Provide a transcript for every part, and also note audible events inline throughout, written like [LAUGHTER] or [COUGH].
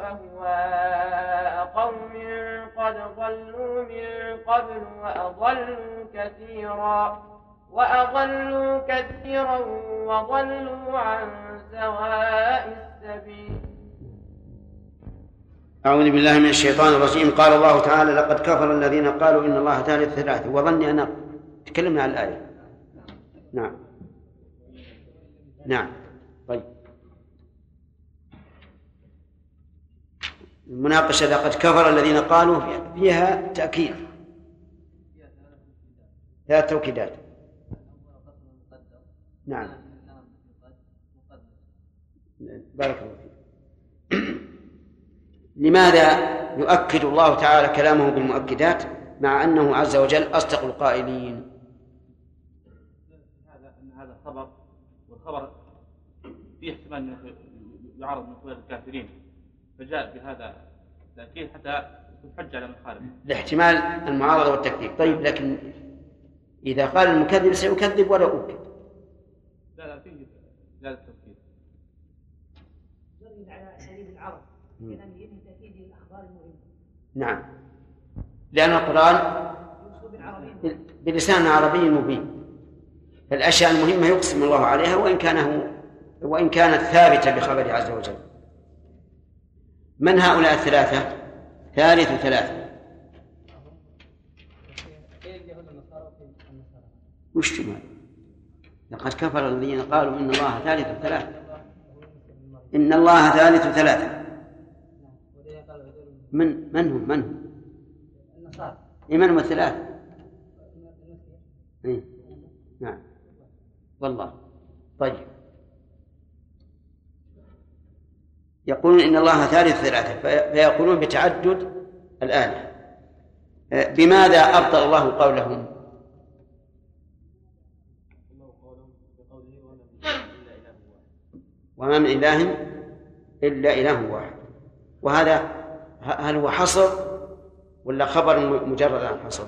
أهواء قوم قد ضلوا من قبل وأضلوا كثيرا وأضلوا كثيرا وضلوا عن سواء السبيل. أعوذ بالله من الشيطان الرجيم. قال الله تعالى لقد كفر الذين قالوا إن الله ثالث ثلاثة. وظني أن تكلمنا عن الآية. نعم. نعم طيب المناقشة لقد كفر الذين قالوا فيها تأكيد. ثلاث توكيدات. نعم. بارك الله فيك. [CLEARS THROAT] لماذا يؤكد الله تعالى كلامه بالمؤكدات مع أنه عز وجل أصدق القائلين؟ هذا إن هذا خبر والخبر فيه احتمال يعرض من قبل الكافرين فجاء بهذا التاكيد حتى حجه على من خالف لاحتمال المعارضة والتكذيب. طيب لكن إذا قال المكذب سيكذب ولا اوكد لا لا فيه لا التوكيد جرد على أساليب العرب نعم. لأن القرآن يوصف بالعربي بلسان عربي مبين. فالأشياء المهمة يقسم الله عليها وإن كان وإن كانت ثابتة بخبره عز وجل. من هؤلاء الثلاثة ثالث ثلاثة وش هذا؟ لقد كفر الذين قالوا إن الله ثالث ثلاثة إن الله ثالث ثلاثة من من هم من هم؟ هم الثلاثة؟ إيه؟ نعم والله طيب يقولون إن الله ثالث ثلاثة في- فيقولون بتعدد الآلهة آه، بماذا أبطل الله قولهم؟ وما من إله إلا إله واحد وهذا هل هو حصر ولا خبر مجرد عن حصر؟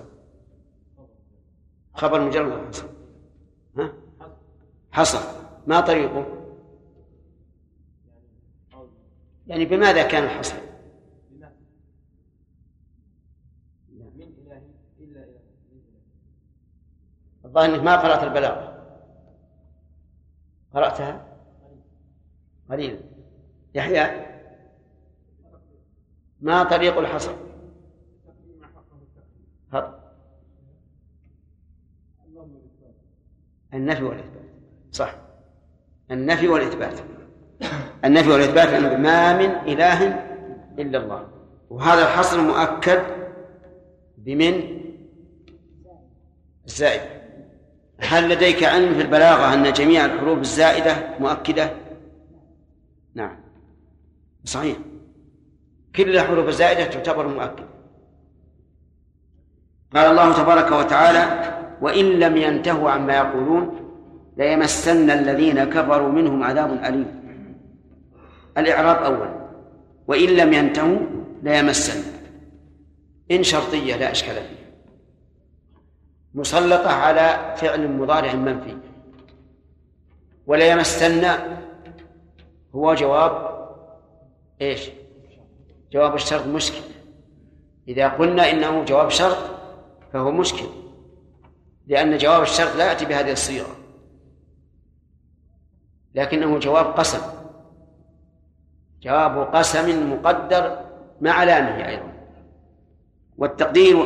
خبر مجرد عن حصر ها؟ حصر ما طريقه؟ يعني بماذا كان الحصر؟ الظاهر إنك ما قرأت البلاغة. قرأتها؟ قليلا. يحيى؟ ما طريق الحصر؟ النفي والإثبات. صح. النفي والإثبات. النفي والإثبات أنه ما من إله إلا الله. وهذا الحصر مؤكد بمن؟ الزائدة هل لديك علم في البلاغة أن جميع الحروف الزائدة مؤكدة؟ نعم. صحيح. كل الحروف الزائدة تعتبر مؤكدة. قال الله تبارك وتعالى وإن لم ينتهوا عما يقولون ليمسن الذين كفروا منهم عذاب أليم. الإعراب أول. وإن لم ينتهوا ليمسن إن شرطية لا إشكال فيها مسلطة على فعل مضارع منفي. ولا يمسن هو جواب إيش؟ جواب الشرط مشكل. إذا قلنا إنه جواب شرط فهو مشكل. لأن جواب الشرط لا يأتي بهذه الصيغة. لكنه جواب قسم. جواب قسم مقدر مع لامه أيضا. والتقدير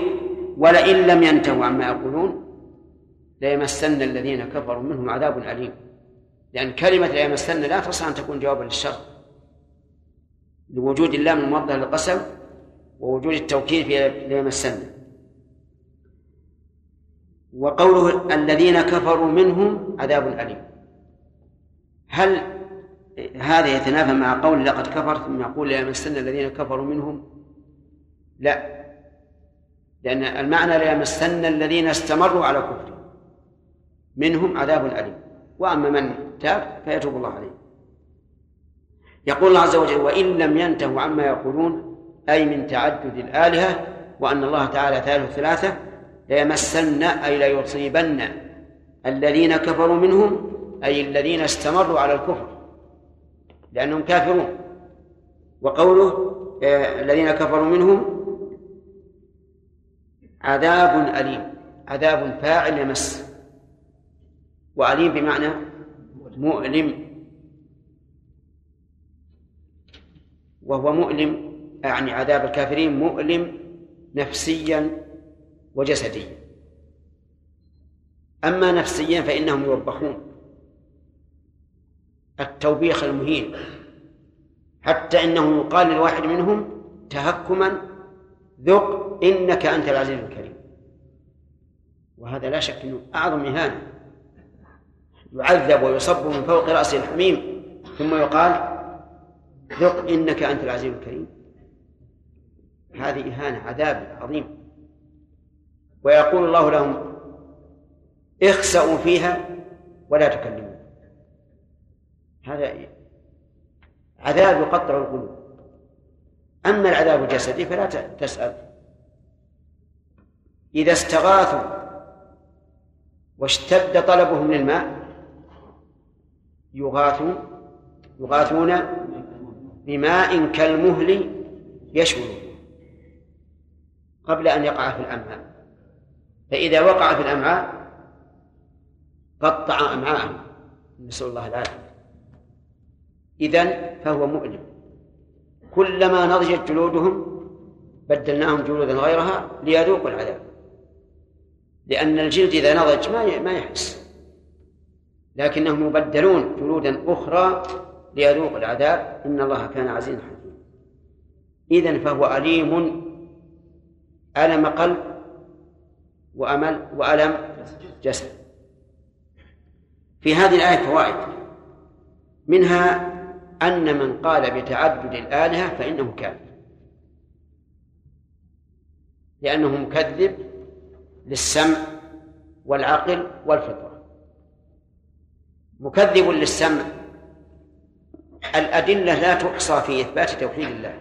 ولئن لم ينتهوا عما يقولون ليمسن الذين كفروا منهم عذاب أليم. لأن كلمة ليمسن لا تصح أن تكون جوابا للشر. لوجود اللام الموضح للقسم ووجود التوكيد في ليمسن. وقوله الذين كفروا منهم عذاب أليم. هل هذا يتنافى مع قول لقد كفر ثم يقول ليمسن الذين كفروا منهم. لا. لأن المعنى ليمسن الذين استمروا على كفر منهم عذاب أليم. وأما من تاب فيتوب الله عليه. يقول الله عز وجل وإن لم ينتهوا عما يقولون أي من تعدد الآلهة وأن الله تعالى ثالث ثلاثة ليمسن أي ليصيبن الذين كفروا منهم أي الذين استمروا على الكفر. لأنهم كافرون. وقوله آه، الذين كفروا منهم عذاب أليم عذاب فاعل يمس وأليم بمعنى مؤلم. وهو مؤلم يعني عذاب الكافرين مؤلم نفسيا وجسديا. أما نفسيا فإنهم يوبخون. التوبيخ المهين. حتى إنه يقال للواحد منهم تهكما ذق إنك أنت العزيز الكريم. وهذا لا شك أنه أعظم إهانة يعذب ويصب من فوق رأسه الحميم ثم يقال ذق إنك أنت العزيز الكريم. هذه إهانة عذاب عظيم. ويقول الله لهم اخسأوا فيها ولا تكلموا. هذا عذاب يقطع القلوب. أما العذاب الجسدي فلا تسأل. إذا استغاثوا واشتد طلبهم للماء يغاثون يغاثون بماء كالمهل يشوي. قبل أن يقع في الأمعاء. فإذا وقع في الأمعاء قطع أمعاءهم. نسأل الله العافية. إذن فهو مؤلم. كلما نضجت جلودهم بدلناهم جلودا غيرها ليذوقوا العذاب. لأن الجلد إذا نضج ما ما يحس. لكنهم يبدلون جلودا أخرى ليذوقوا العذاب. إن الله كان عزيزا حكيما. إذا فهو أليم ألم قلب وأمل وألم جسد. في هذه الآية فوائد. منها أن من قال بتعدد الآلهة فإنه كافر لأنه مكذب للسمع والعقل والفطرة. مكذب للسمع. الأدلة لا تحصى في إثبات توحيد الله.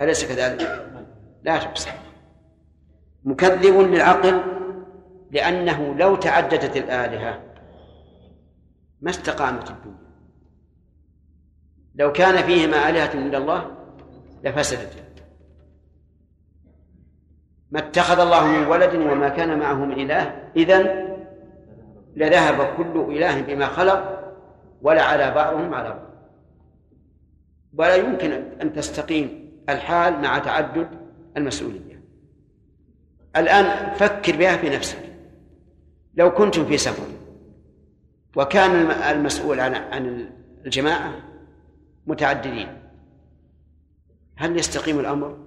أليس كذلك؟ لا تحصى. مكذب للعقل لأنه لو تعددت الآلهة ما استقامت الدنيا. لو كان فيهما آلهة من الله لفسدت. ما اتخذ الله من ولد وما كان معه من إله إذن لذهب كل إله بما خلق ولا على بعضهم على بعض. ولا يمكن أن تستقيم الحال مع تعدد المسؤولية. الآن فكر بها في نفسك. لو كنتم في سفر وكان المسؤول عن عن الجماعة متعددين هل يستقيم الأمر؟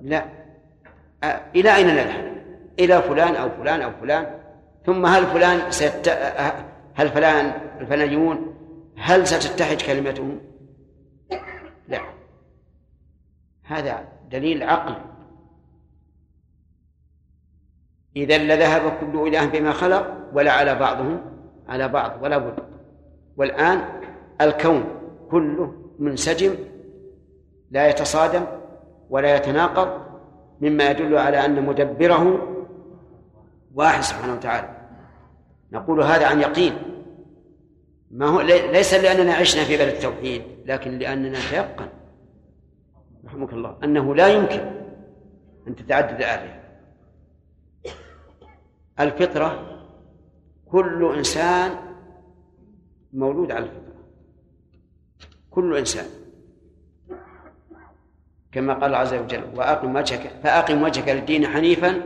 لا إلى أين نذهب؟ إلى فلان أو فلان أو فلان ثم هل فلان سيت... هل فلان الفلانيون هل ستتحد كلمتهم؟ لا هذا دليل عقل إذا لذهب كل إله بما خلق ولا على بعضهم على بعض ولا بد والآن الكون كله منسجم لا يتصادم ولا يتناقض مما يدل على أن مدبره واحد سبحانه وتعالى. نقول هذا عن يقين. ما هو لي- ليس لأننا عشنا في بلد التوحيد لكن لأننا تيقن. رحمك الله. أنه لا يمكن أن تتعدد الآلهة الفطرة كل إنسان مولود على الفطرة. كل إنسان. كما قال عز وجل وأقم وجهك فأقم وجهك للدين حنيفا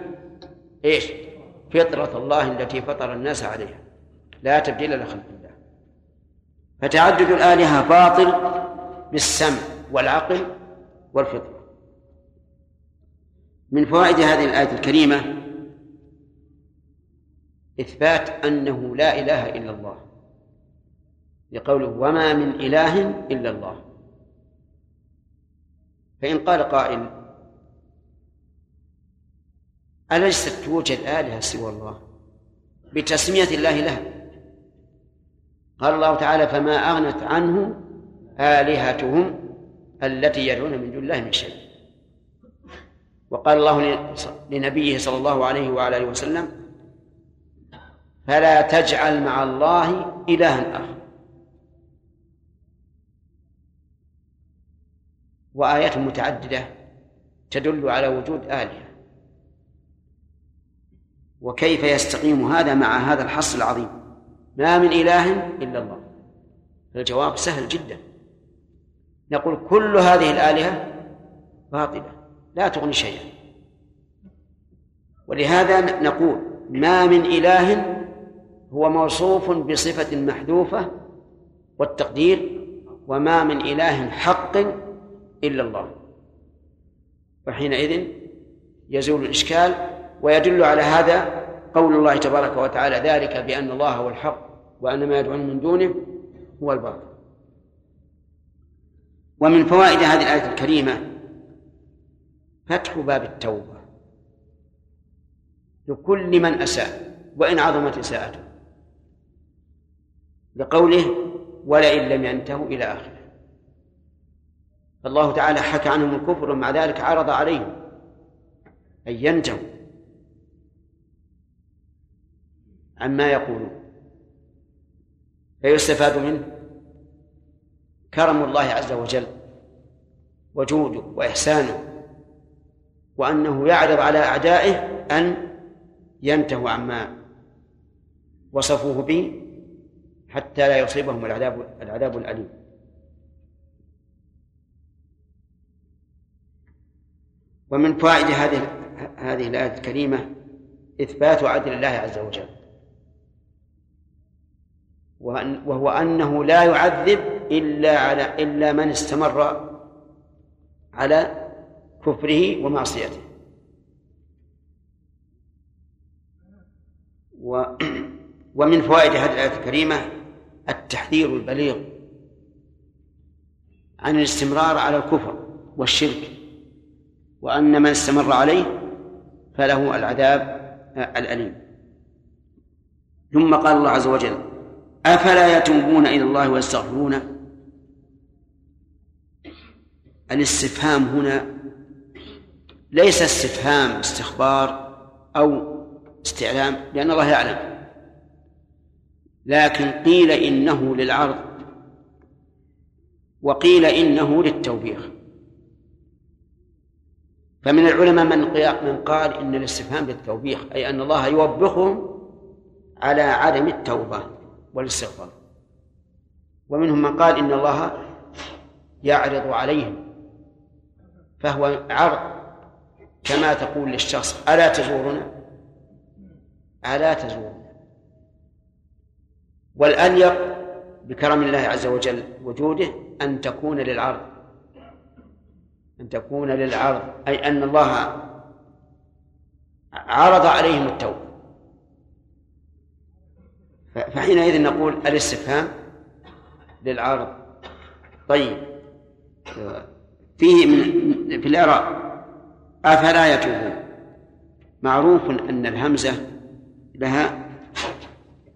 إيش؟ فطرة الله التي فطر الناس عليها. لا تبديل لخلق الله. فتعدد الآلهة باطل بالسمع والعقل والفطرة. من فوائد هذه الآية الكريمة إثبات أنه لا إله إلا الله. لقوله وما من إله إلا الله. فإن قال قائل أليست توجد آلهة سوى الله بتسمية الله لها؟ قال الله تعالى فما أغنت عنه آلهتهم التي يدعون من دون الله من شيء. وقال الله لنبيه صلى الله عليه وعلى آله وسلم فلا تجعل مع الله إلها آخر. وآيات متعددة تدل على وجود آلهة. وكيف يستقيم هذا مع هذا الحصر العظيم؟ ما من إله إلا الله. الجواب سهل جدا. نقول كل هذه الآلهة باطلة لا تغني شيئا. ولهذا نقول ما من إله هو موصوف بصفة محذوفة والتقدير وما من إله حق إلا الله. وحينئذ يزول الإشكال ويدل على هذا قول الله تبارك وتعالى ذلك بأن الله هو الحق وأن ما يدعون من دونه هو الباطل. ومن فوائد هذه الآية الكريمة فتح باب التوبة لكل من أساء وإن عظمت إساءته. لقوله ولئن لم ينتهوا إلى آخره. فالله تعالى حكى عنهم الكفر ومع ذلك عرض عليهم. أن ينتهوا عما يقولون. فيستفاد منه كرم الله عز وجل وجوده وإحسانه وأنه يعرض على أعدائه أن ينتهوا عما وصفوه به حتى لا يصيبهم العذاب العذاب الأليم. ومن فوائد هذه هذه الآية الكريمة إثبات عدل الله عز وجل. وهو أنه لا يعذب إلا على إلا من استمر على كفره ومعصيته. و [CLEARS THROAT] ومن فوائد هذه الآية الكريمة التحذير البليغ عن الاستمرار على الكفر والشرك. وأن من استمر عليه فله العذاب الأليم. ثم قال الله عز وجل أفلا يتوبون إلى الله ويستغفرونه الاستفهام هنا ليس استفهام استخبار أو استعلام لأن الله يعلم. لكن قيل إنه للعرض وقيل إنه للتوبيخ. فمن العلماء من من قال إن الاستفهام للتوبيخ أي أن الله يوبخهم على عدم التوبة والاستغفار. ومنهم من قال إن الله يعرض عليهم فهو عرض. كما تقول للشخص ألا تزورنا؟ ألا تزورنا. والأليق بكرم الله عز وجل وجوده أن تكون للعرض. أن تكون للعرض أي أن الله عرض عليهم التوبة. فحينئذ نقول الاستفهام للعرض. طيب فيه من في الإعراب أفلا يتوبون؟ معروف أن الهمزة لها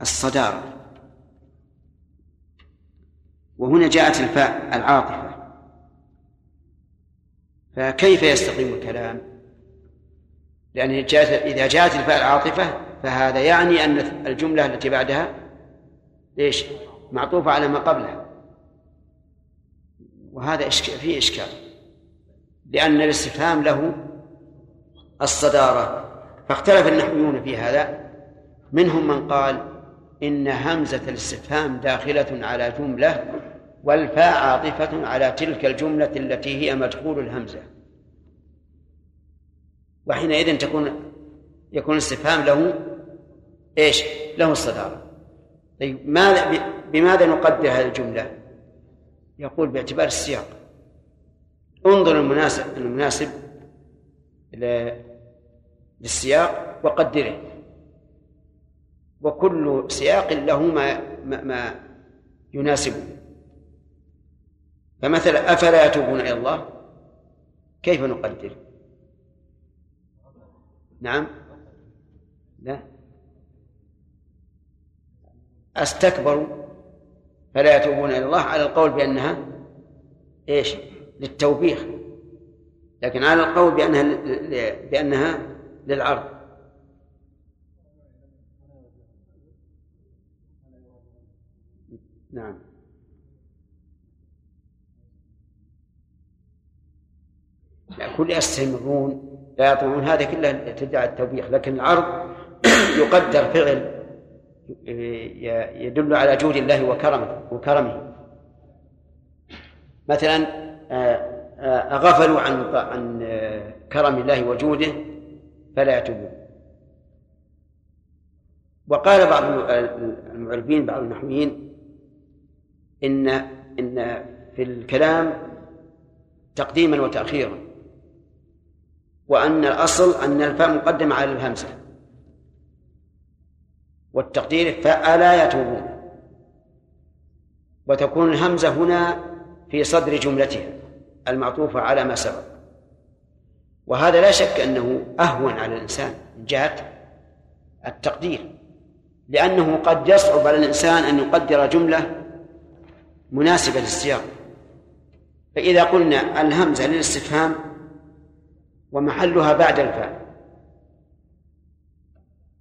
الصدارة. وهنا جاءت الفاء العاطفة. فكيف يستقيم الكلام؟ لأن جاءت إذا جاءت الفاء العاطفة فهذا يعني أن الجملة التي بعدها ليش؟ معطوفة على ما قبلها وهذا إشكال فيه إشكال لأن الاستفهام له الصدارة فاختلف النحويون في هذا منهم من قال إن همزة الاستفهام داخلة على جملة والفاء عاطفة على تلك الجملة التي هي مدخول الهمزة. وحينئذ تكون يكون الاستفهام له إيش؟ له الصدارة. طيب ماذا بماذا نقدر هذه الجملة؟ يقول باعتبار السياق. انظر المناسب المناسب للسياق وقدره. وكل سياق له ما ما يناسبه. فمثلا أفلا يتوبون إلى الله؟ كيف نقدر؟ نعم؟ لا. استكبروا فلا يتوبون إلى الله على القول بأنها إيش؟ للتوبيخ. لكن على القول بأنها بأنها للعرض. نعم. كل يستمرون لا يطمعون هذا كله تدعى التوبيخ. لكن العرض [CLEARS THROAT] يقدر فعل يدل على جود الله وكرمه وكرمه. مثلا آه، آه، غفلوا عن عن آه، كرم الله وجوده فلا يتوبون. وقال بعض المعربين بعض النحويين إن إن في الكلام تقديما وتأخيرا. وأن الأصل أن الفاء مقدمة على الهمزة. والتقدير فألا يتوبون وتكون الهمزة هنا في صدر جملتها المعطوفة على ما سبق. وهذا لا شك أنه أهون على الإنسان. من جهة التقدير. لأنه قد يصعب على الإنسان أن يقدر جملة مناسبة للسياق. فإذا قلنا الهمزة للاستفهام ومحلها بعد الفاء.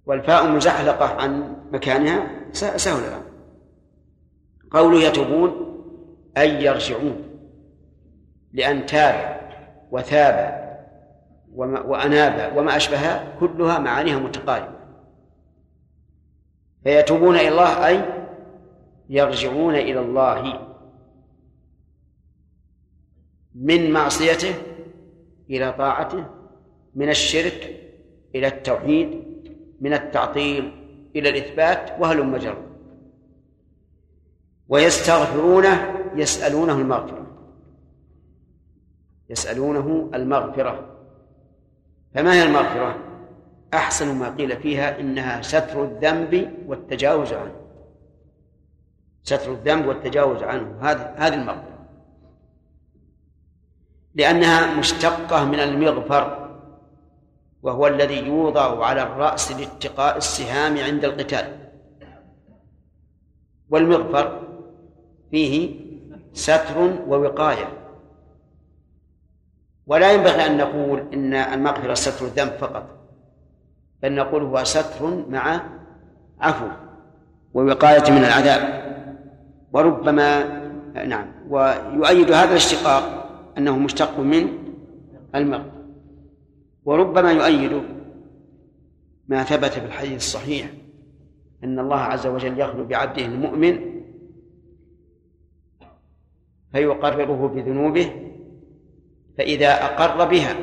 والفاء مزحلقة عن مكانها سهل الأمر قوله يتوبون أي يرجعون. لأن تاب وثاب وأناب وما أشبهها كلها معانيها متقاربة. فيتوبون إلى الله أي يرجعون إلى الله. من معصيته إلى طاعته من الشرك إلى التوحيد من التعطيل إلى الإثبات وهل مجر ويستغفرونه يسألونه المغفرة. يسألونه المغفرة. فما هي المغفرة؟ أحسن ما قيل فيها إنها ستر الذنب والتجاوز عنه. ستر الذنب والتجاوز عنه. هذه هذه المغفرة. لأنها مشتقة من المغفر وهو الذي يوضع على الرأس لاتقاء السهام عند القتال. والمغفر فيه ستر ووقاية. ولا ينبغي أن نقول إن المغفرة ستر الذنب فقط بل نقول هو ستر مع عفو ووقاية من العذاب. وربما نعم ويؤيد هذا الاشتقاق أنه مشتق من المغ وربما يؤيد ما ثبت في الحديث الصحيح أن الله عز وجل يخلو بعبده المؤمن فيقرره بذنوبه فإذا أقر بها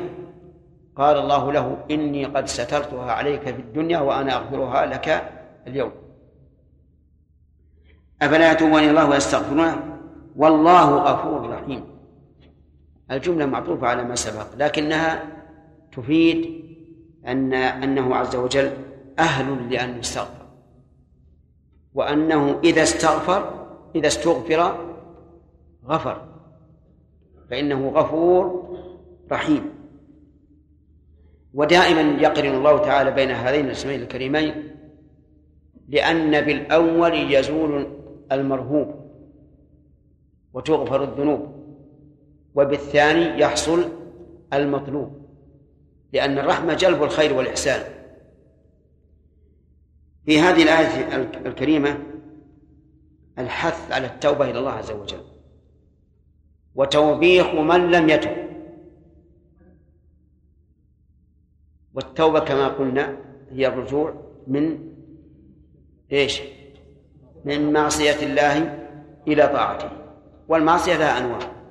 قال الله له إني قد سترتها عليك في الدنيا وأنا أغفرها لك اليوم. أفلا يتوبون الله ويستغفرونه؟ والله غفور رحيم. الجملة معطوفة على ما سبق لكنها تفيد أن أنه عز وجل أهل لأن يستغفر. وأنه إذا استغفر إذا استغفر غفر فإنه غفور رحيم. ودائما يقرن الله تعالى بين هذين الاسمين الكريمين لأن بالأول يزول المرهوب وتغفر الذنوب. وبالثاني يحصل المطلوب لأن الرحمة جلب الخير والإحسان. في هذه الآية الكريمة الحث على التوبة إلى الله عز وجل وتوبيخ من لم يتب. والتوبة كما قلنا هي الرجوع من إيش؟ من معصية الله إلى طاعته. والمعصية لها أنواع.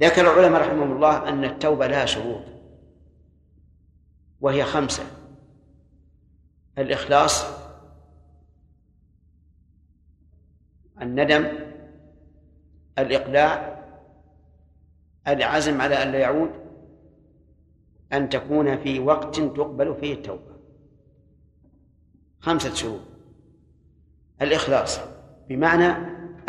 ذكر العلماء رحمهم الله أن التوبة لها شروط وهي خمسة الإخلاص الندم الإقلاع العزم على أن لا يعود أن تكون في وقت تقبل فيه التوبة. خمسة شروط الإخلاص بمعنى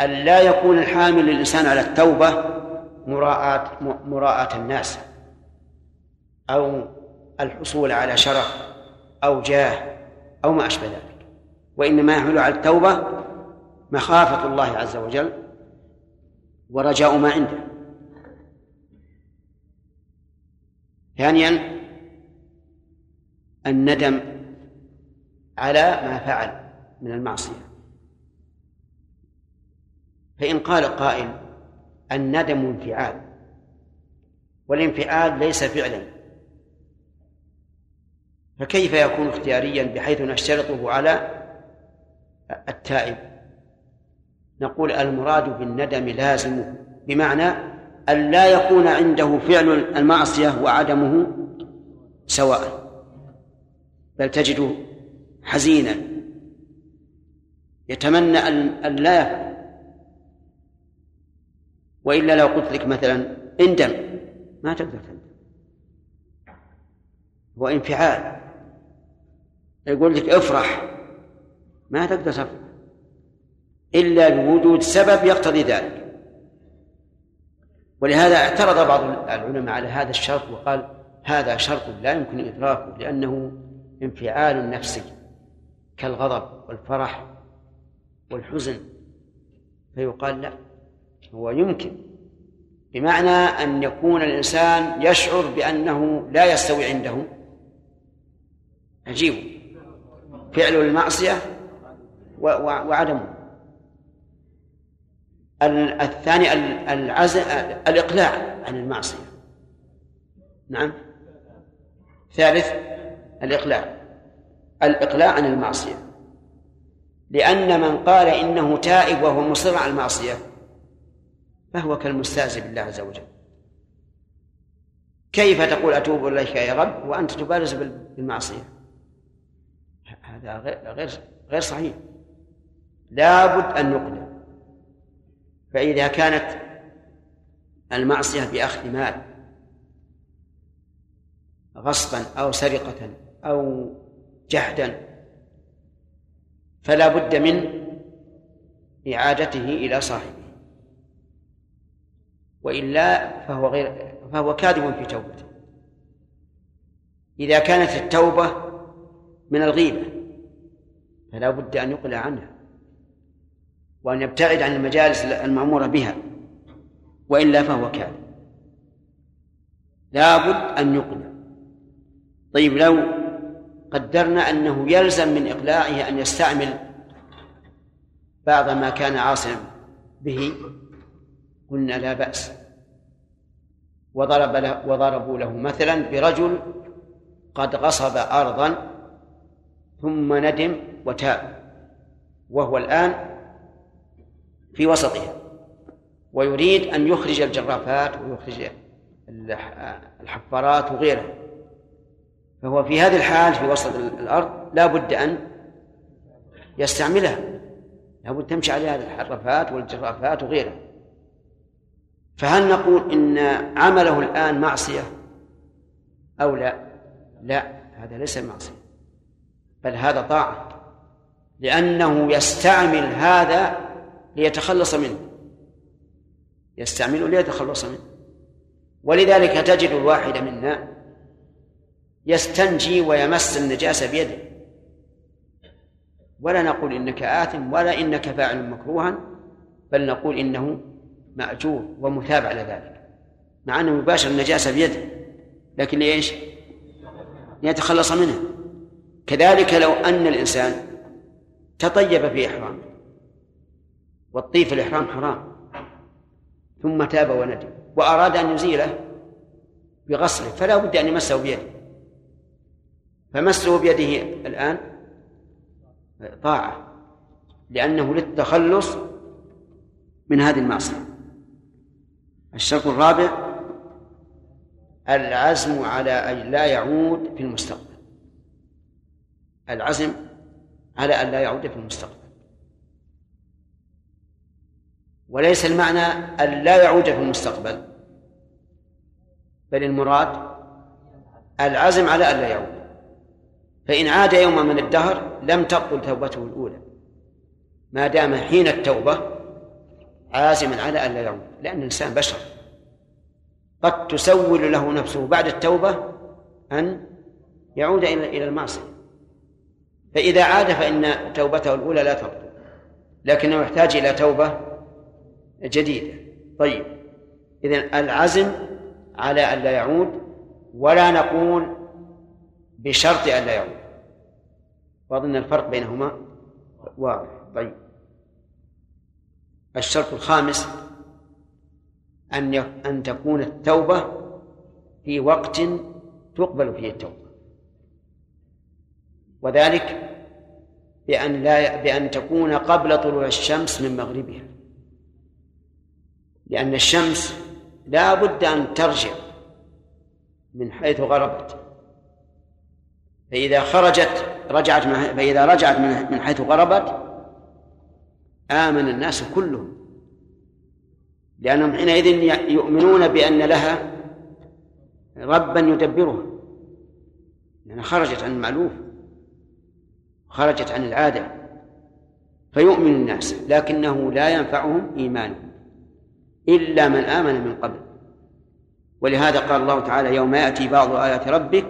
أن لا يكون الحامل للإنسان على التوبة مراءة مراءة الناس أو الحصول على شرف أو جاه أو ما أشبه ذلك. وإنما يحمل على التوبة مخافة الله عز وجل ورجاء ما عنده. ثانيا الندم على ما فعل من المعصية. فإن قال قائل الندم انفعال. والانفعال ليس فعلا. فكيف يكون اختياريا بحيث نشترطه على التائب؟ نقول المراد بالندم لازم بمعنى أن لا يكون عنده فعل المعصية وعدمه سواء. بل تجده حزينا. يتمنى أن لا يفعل. وإلا لو قلت لك مثلا اندم ما تقدر تندم. هو انفعال. يقول لك افرح ما تقدر تفرح. إلا بوجود سبب يقتضي ذلك. ولهذا اعترض بعض العلماء على هذا الشرط وقال هذا شرط لا يمكن إدراكه لأنه انفعال نفسي كالغضب والفرح والحزن. فيقال لا. هو يمكن. بمعنى أن يكون الإنسان يشعر بأنه لا يستوي عنده. عجيب. فعل المعصية وعدمه. الثاني العزم الإقلاع عن المعصية. نعم. ثالث الإقلاع. الإقلاع عن المعصية. لأن من قال إنه تائب وهو مصر على المعصية فهو كالمستهزئ بالله عز وجل. كيف تقول أتوب إليك يا رب وأنت تبارز بالمعصية؟ هذا غير غير صحيح. لابد أن نقلع فإذا كانت المعصية بأخذ مال غصبا أو سرقة أو جحدا فلا بد من إعادته إلى صاحبه. وإلا فهو غير فهو كاذب في توبته إذا كانت التوبة من الغيبة فلا بد أن يقلع عنها وأن يبتعد عن المجالس المأمورة بها وإلا فهو كاذب. لابد أن يقلع. طيب لو قدرنا أنه يلزم من إقلاعه أن يستعمل بعض ما كان عاصما به قلنا لا بأس. وضرب له وضربوا له مثلا برجل قد غصب أرضا ثم ندم وتاب وهو الآن في وسطها ويريد أن يخرج الجرافات ويخرج الحفارات وغيرها. فهو في هذه الحال في وسط الأرض لا بد أن يستعملها لا بد تمشي عليها الحرفات والجرافات وغيرها. فهل نقول إن عمله الآن معصية؟ أو لا؟ لا هذا ليس معصية بل هذا طاعة لأنه يستعمل هذا ليتخلص منه يستعمله ليتخلص منه. ولذلك تجد الواحد منا يستنجي ويمس النجاسة بيده. ولا نقول إنك آثم ولا إنك فاعل مكروها بل نقول إنه مأجور ومثاب على ذلك مع أنه يباشر النجاسة بيده لكن ليش؟ ليتخلص منها كذلك لو أن الإنسان تطيب في إحرامه والطيب في الإحرام حرام ثم تاب وندم وأراد أن يزيله بغسله فلا بد أن يمسه بيده. فمسه بيده الآن طاعة لأنه للتخلص من هذه المعصية. الشرط الرابع العزم على أن لا يعود في المستقبل. العزم على أن لا يعود في المستقبل. وليس المعنى أن لا يعود في المستقبل بل المراد العزم على أن لا يعود. فإن عاد يوما من الدهر لم تبطل توبته الأولى. ما دام حين التوبة عازما على أن لا يعود لأن الإنسان بشر. قد تسول له نفسه بعد التوبة أن يعود إلى إلى المعصية. فإذا عاد فإن توبته الأولى لا تبطل لكنه يحتاج إلى توبة جديدة. طيب إذن العزم على أن لا يعود ولا نقول بشرط أن لا يعود. وأظن الفرق بينهما واضح. طيب. الشرط الخامس أن أن تكون التوبة في وقت تقبل فيه التوبة. وذلك بأن لا بأن تكون قبل طلوع الشمس من مغربها. لأن الشمس لا بد أن ترجع من حيث غربت. فإذا خرجت رجعت فإذا رجعت من حيث غربت آمن الناس كلهم. لأنهم حينئذ يؤمنون بأن لها ربا يدبرها. لأنها خرجت عن المألوف. خرجت عن العادة. فيؤمن الناس لكنه لا ينفعهم إيمانهم. إلا من آمن من قبل. ولهذا قال الله تعالى يوم يأتي بعض آيات ربك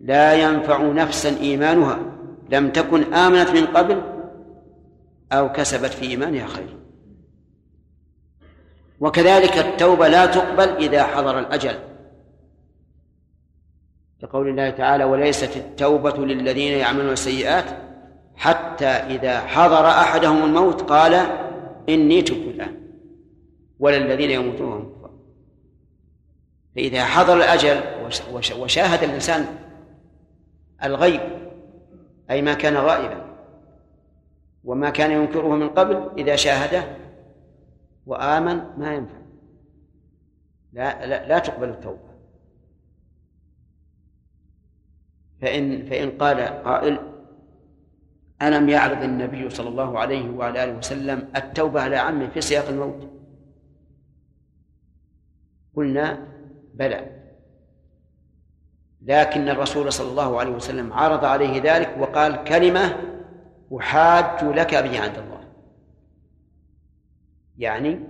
لا ينفع نفسا إيمانها. لم تكن آمنت من قبل أو كسبت في إيمانها خير. وكذلك التوبة لا تقبل إذا حضر الأجل. لقول الله تعالى وليست التوبة للذين يعملون السيئات حتى إذا حضر أحدهم الموت قال إني تبت الآن. ولا الذين يموتون فإذا حضر الأجل وشاهد الإنسان الغيب أي ما كان غائبا وما كان ينكره من قبل إذا شاهده وآمن ما ينفع. لا لا, لا تقبل التوبة. فإن فإن قال قائل ألم يعرض النبي صلى الله عليه وعلى آله وسلم التوبة على عمه في سياق الموت؟ قلنا بلى. لكن الرسول صلى الله عليه وسلم عرض عليه ذلك وقال كلمة أحاج لك به عند الله. يعني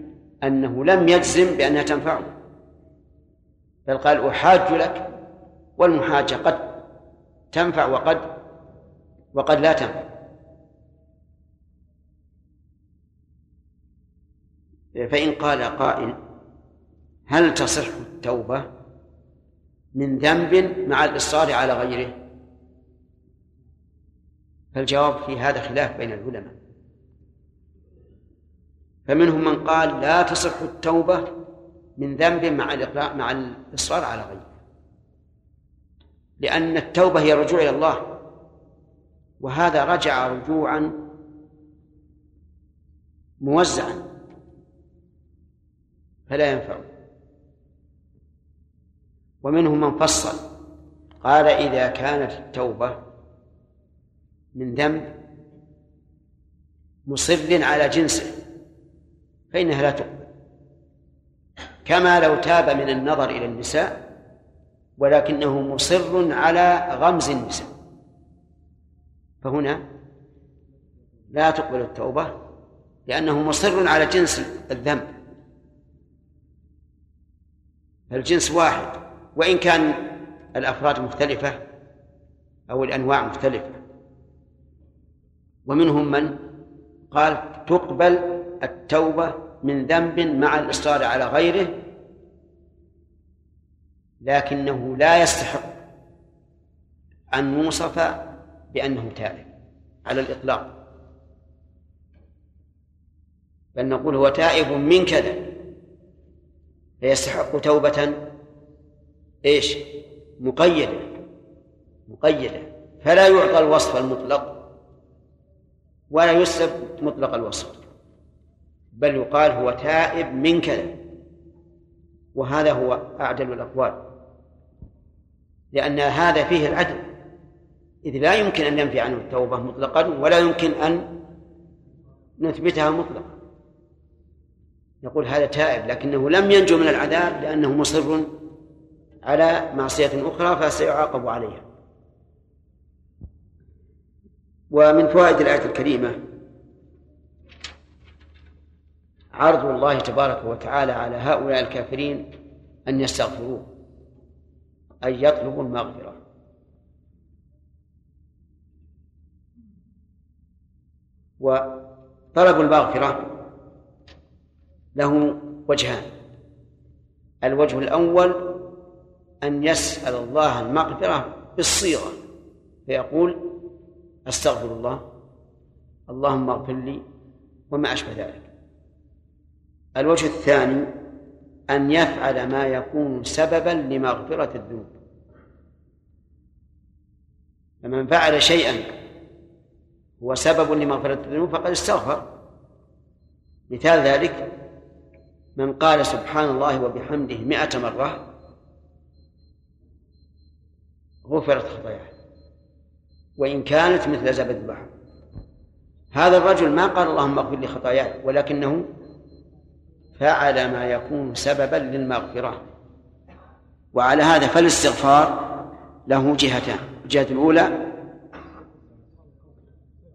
أنه لم يجزم بأنها تنفعه. بل قال أحاج لك والمحاجة قد تنفع وقد وقد لا تنفع. فإن قال قائل هل تصح التوبة من ذنب مع الإصرار على غيره؟ فالجواب في هذا خلاف بين العلماء. فمنهم من قال لا تصح التوبة من ذنب مع مع الإصرار على غيره. لأن التوبة هي الرجوع إلى الله. وهذا رجع رجوعا موزعا. فلا ينفع. ومنهم من فصل قال إذا كانت التوبة من ذنب مصر على جنسه فإنها لا تقبل. كما لو تاب من النظر إلى النساء ولكنه مصر على غمز النساء. فهنا لا تقبل التوبة لأنه مصر على جنس الذنب. فالجنس واحد وإن كان الأفراد مختلفة أو الأنواع مختلفة. ومنهم من قال تقبل التوبة من ذنب مع الإصرار على غيره لكنه لا يستحق أن يوصف بأنه تائب على الإطلاق بل نقول هو تائب من كذا فيستحق توبة إيش؟ مقيدة مقيدة فلا يعطى الوصف المطلق ولا يسلب مطلق الوصف بل يقال هو تائب من كذا وهذا هو أعدل الأقوال لأن هذا فيه العدل إذ لا يمكن أن ننفي عنه التوبة مطلقا ولا يمكن أن نثبتها مطلقا. نقول هذا تائب لكنه لم ينجو من العذاب لأنه مصر على معصية أخرى فسيعاقب عليها. ومن فوائد الآية الكريمة عرض الله تبارك وتعالى على هؤلاء الكافرين أن يستغفروه أن يطلبوا المغفرة. وطلب المغفرة له وجهان. الوجه الأول أن يسأل الله المغفرة بالصيغة فيقول أستغفر الله. اللهم اغفر لي وما أشبه ذلك. الوجه الثاني أن يفعل ما يكون سببا لمغفرة الذنوب. فمن فعل شيئا هو سبب لمغفرة الذنوب فقد استغفر. مثال ذلك من قال سبحان الله وبحمده مئة مرة غفرت خطاياه. وإن كانت مثل زبد البحر. هذا الرجل ما قال اللهم اغفر لي خطاياي ولكنه فعل ما يكون سببا للمغفرة. وعلى هذا فالاستغفار له جهتان. الجهة الأولى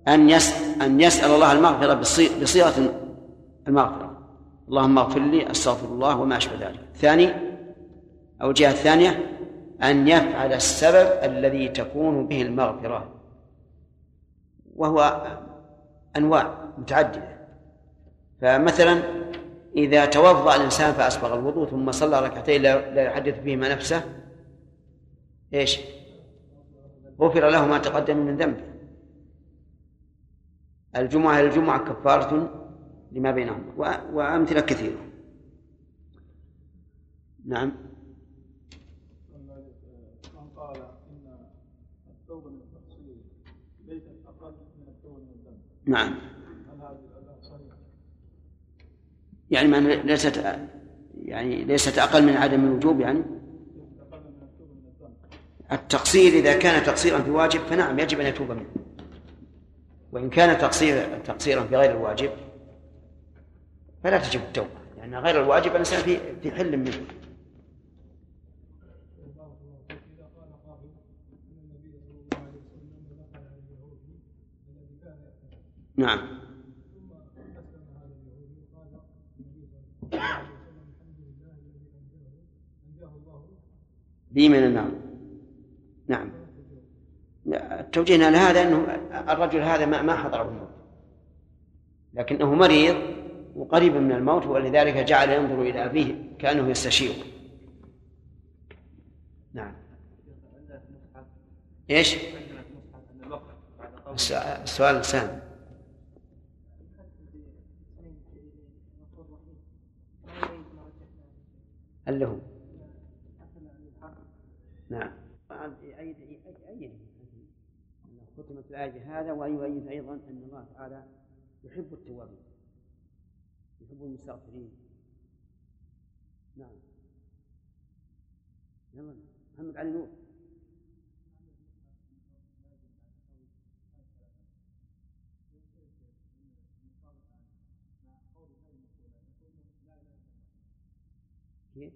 أن أن يسأل الله المغفرة بصيغة المغفرة. اللهم اغفر لي أستغفر الله وما أشبه ذلك. ثاني أو الجهة الثانية أن يفعل السبب الذي تكون به المغفرة وهو أنواع متعددة. فمثلا إذا توضأ الإنسان فأسبغ الوضوء ثم صلى ركعتين لا يحدث فيهما نفسه إيش؟ غفر له ما تقدم من ذنبه. الجمعة الجمعة كفارة لما بينهما وأمثلة كثيرة. نعم من قال إن التوبة من التقصير ليست أقل من التوبة من الذنب نعم. يعني ما ليست يعني ليست أقل من عدم الوجوب يعني؟ التقصير إذا كان تقصيرا في واجب فنعم يجب أن يتوب منه. وإن كان تقصير تقصيرا في غير الواجب فلا تجب التوبة لأن غير الواجب الإنسان في في حل منه. نعم. بي من النار نعم توجيهنا لهذا أنه الرجل هذا ما ما حضره الموت. لكنه مريض وقريب من الموت ولذلك جعل ينظر إلى أبيه كأنه يستشير نعم. إيش؟ السؤال الثاني. هل له؟ نعم. أيد أيد ختمت الآية بهذا ويؤيد أيضا أن الله تعالى يحب التوابين يحب المستغفرين. نعم. يلا محمد علي نور كيف؟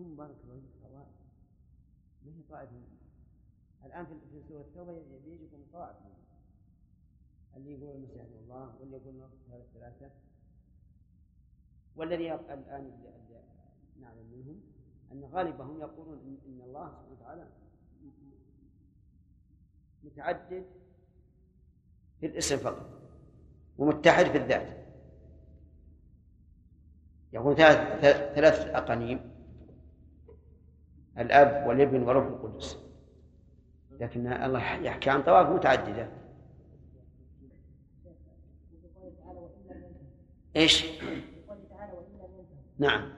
هم بارك الله فيك طوائف هي طائفة الآن في سورة التوبة يجيكم طائف اللي يقول المسيح الله واللي يقول هذا الثلاثة والذي الآن نعلم منهم أن غالبهم يقولون إن الله سبحانه وتعالى متعدد في الاسم فقط ومتحد في الذات. يقول ثلاث ثلاث أقانيم. الأب والابن والروح القدس. لكن الله يحكي عن طوائف متعددة. إيش؟ نعم.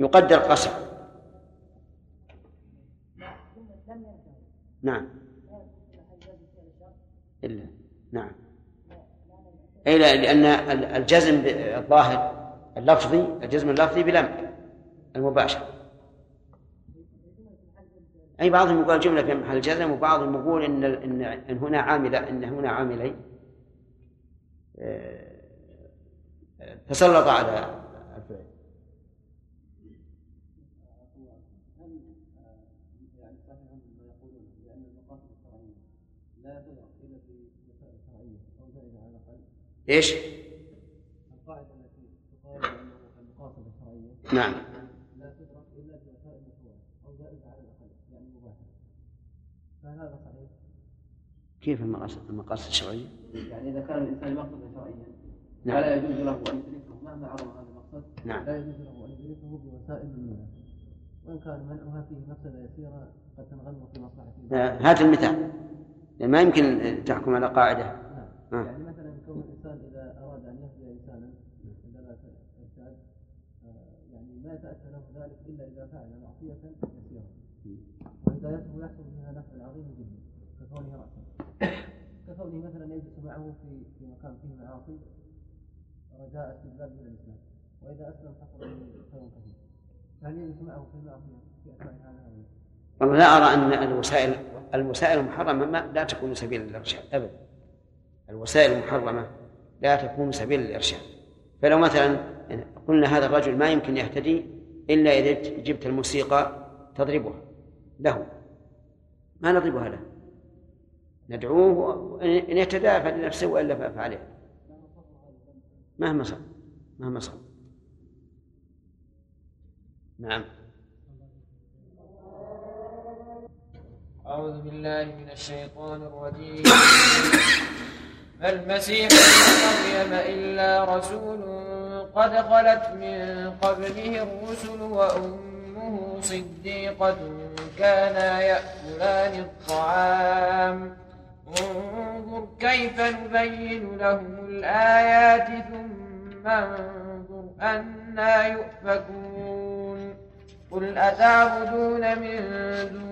يقدر قسم نعم. إلا. نعم. أي لأن الجزم الظاهر اللفظي الجزم اللفظي بلم المباشر. أي بعضهم يقول جملة في محل الجزم وبعضهم يقول إن إن, إن هنا عاملة إن هنا عاملين آه، تسلط على إيش؟ نعم لا تدرك إلا بوسائل أو على الأقل يعني مباحة فهل هذا صحيح؟ كيف المقاصد المقاصد الشرعية؟ يعني إذا كان الإنسان مقصدا شرعيا نعم. فلا يجوز له أن يدركه مهما عظم هذا المقصد نعم لا يجوز له أن يدركه بوسائل المنع وإن كان منعها فيه مفسدة يسيرة قد تنغمر في مصلحته هات المثال ما يمكن تحكم على قاعدة نعم. يعني مثلا كون الإنسان إذا أراد أن يهدي إنسانا عندما ارشاد آه، يعني ما يتاتى له ذلك إلا إذا فعل معصية يسيرة. وهدايته يحصل بها نفع عظيم جدا ككونه راسا ككونه مثلا يجلس معه في في مكان فيه معاصي رجاء استجلابه إلى الإسلام. وإذا أسلم حصل له خير كثير. فهل يجلس معه في المعصية في أثناء هذا والله لا أرى أن الوسائل الوسائل المحرمة ما لا تكون سبيلا للارشاد ابدا. الوسائل المحرمة لا تكون سبيل الإرشاد. فلو مثلا قلنا هذا الرجل ما يمكن يهتدي إلا إذا جبت الموسيقى تضربها له. ما نضربها له. ندعوه إن اهتدى فلنفسه وإلا فعليه مهما صار مهما صار. نعم. أعوذ بالله من الشيطان الرجيم. ما المسيح مريم إلا رسول قد خلت من قبله الرسل وأمه صديقة كانا يأكلان الطعام. انظر كيف نبين لهم الآيات ثم انظر أنا يؤفكون. قل أتعبدون من دون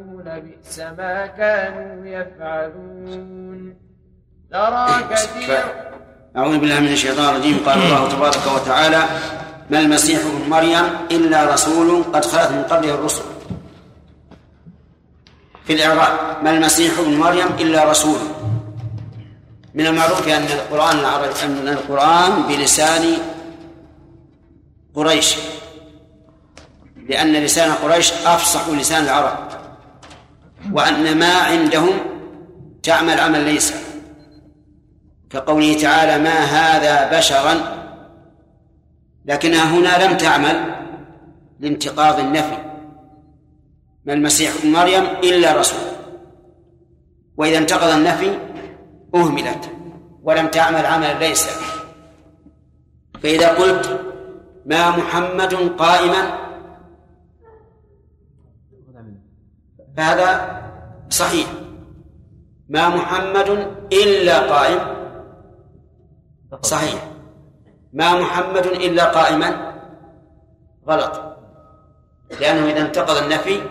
لبئس ما كانوا يفعلون. ترى كثير. أعوذ بالله من الشيطان الرجيم. قال الله تبارك وتعالى ما المسيح ابن مريم إلا رسول قد خلت من قبله الرسل. في الإعراب ما المسيح ابن مريم إلا رسول. من المعروف أن القرآن العربي أن القرآن بلسان قريش. لأن لسان قريش أفصح لسان العرب. وأن ما عندهم تعمل عمل ليس. كقوله تعالى ما هذا بشرا لكنها هنا لم تعمل لانتقاض النفي. ما المسيح ابن مريم إلا رسول. وإذا انتقض النفي أهملت ولم تعمل عمل ليس. فإذا قلت ما محمد قائما فهذا صحيح. ما محمد إلا قائم. صحيح. ما محمد إلا قائما. غلط. لأنه إذا انتقض النفي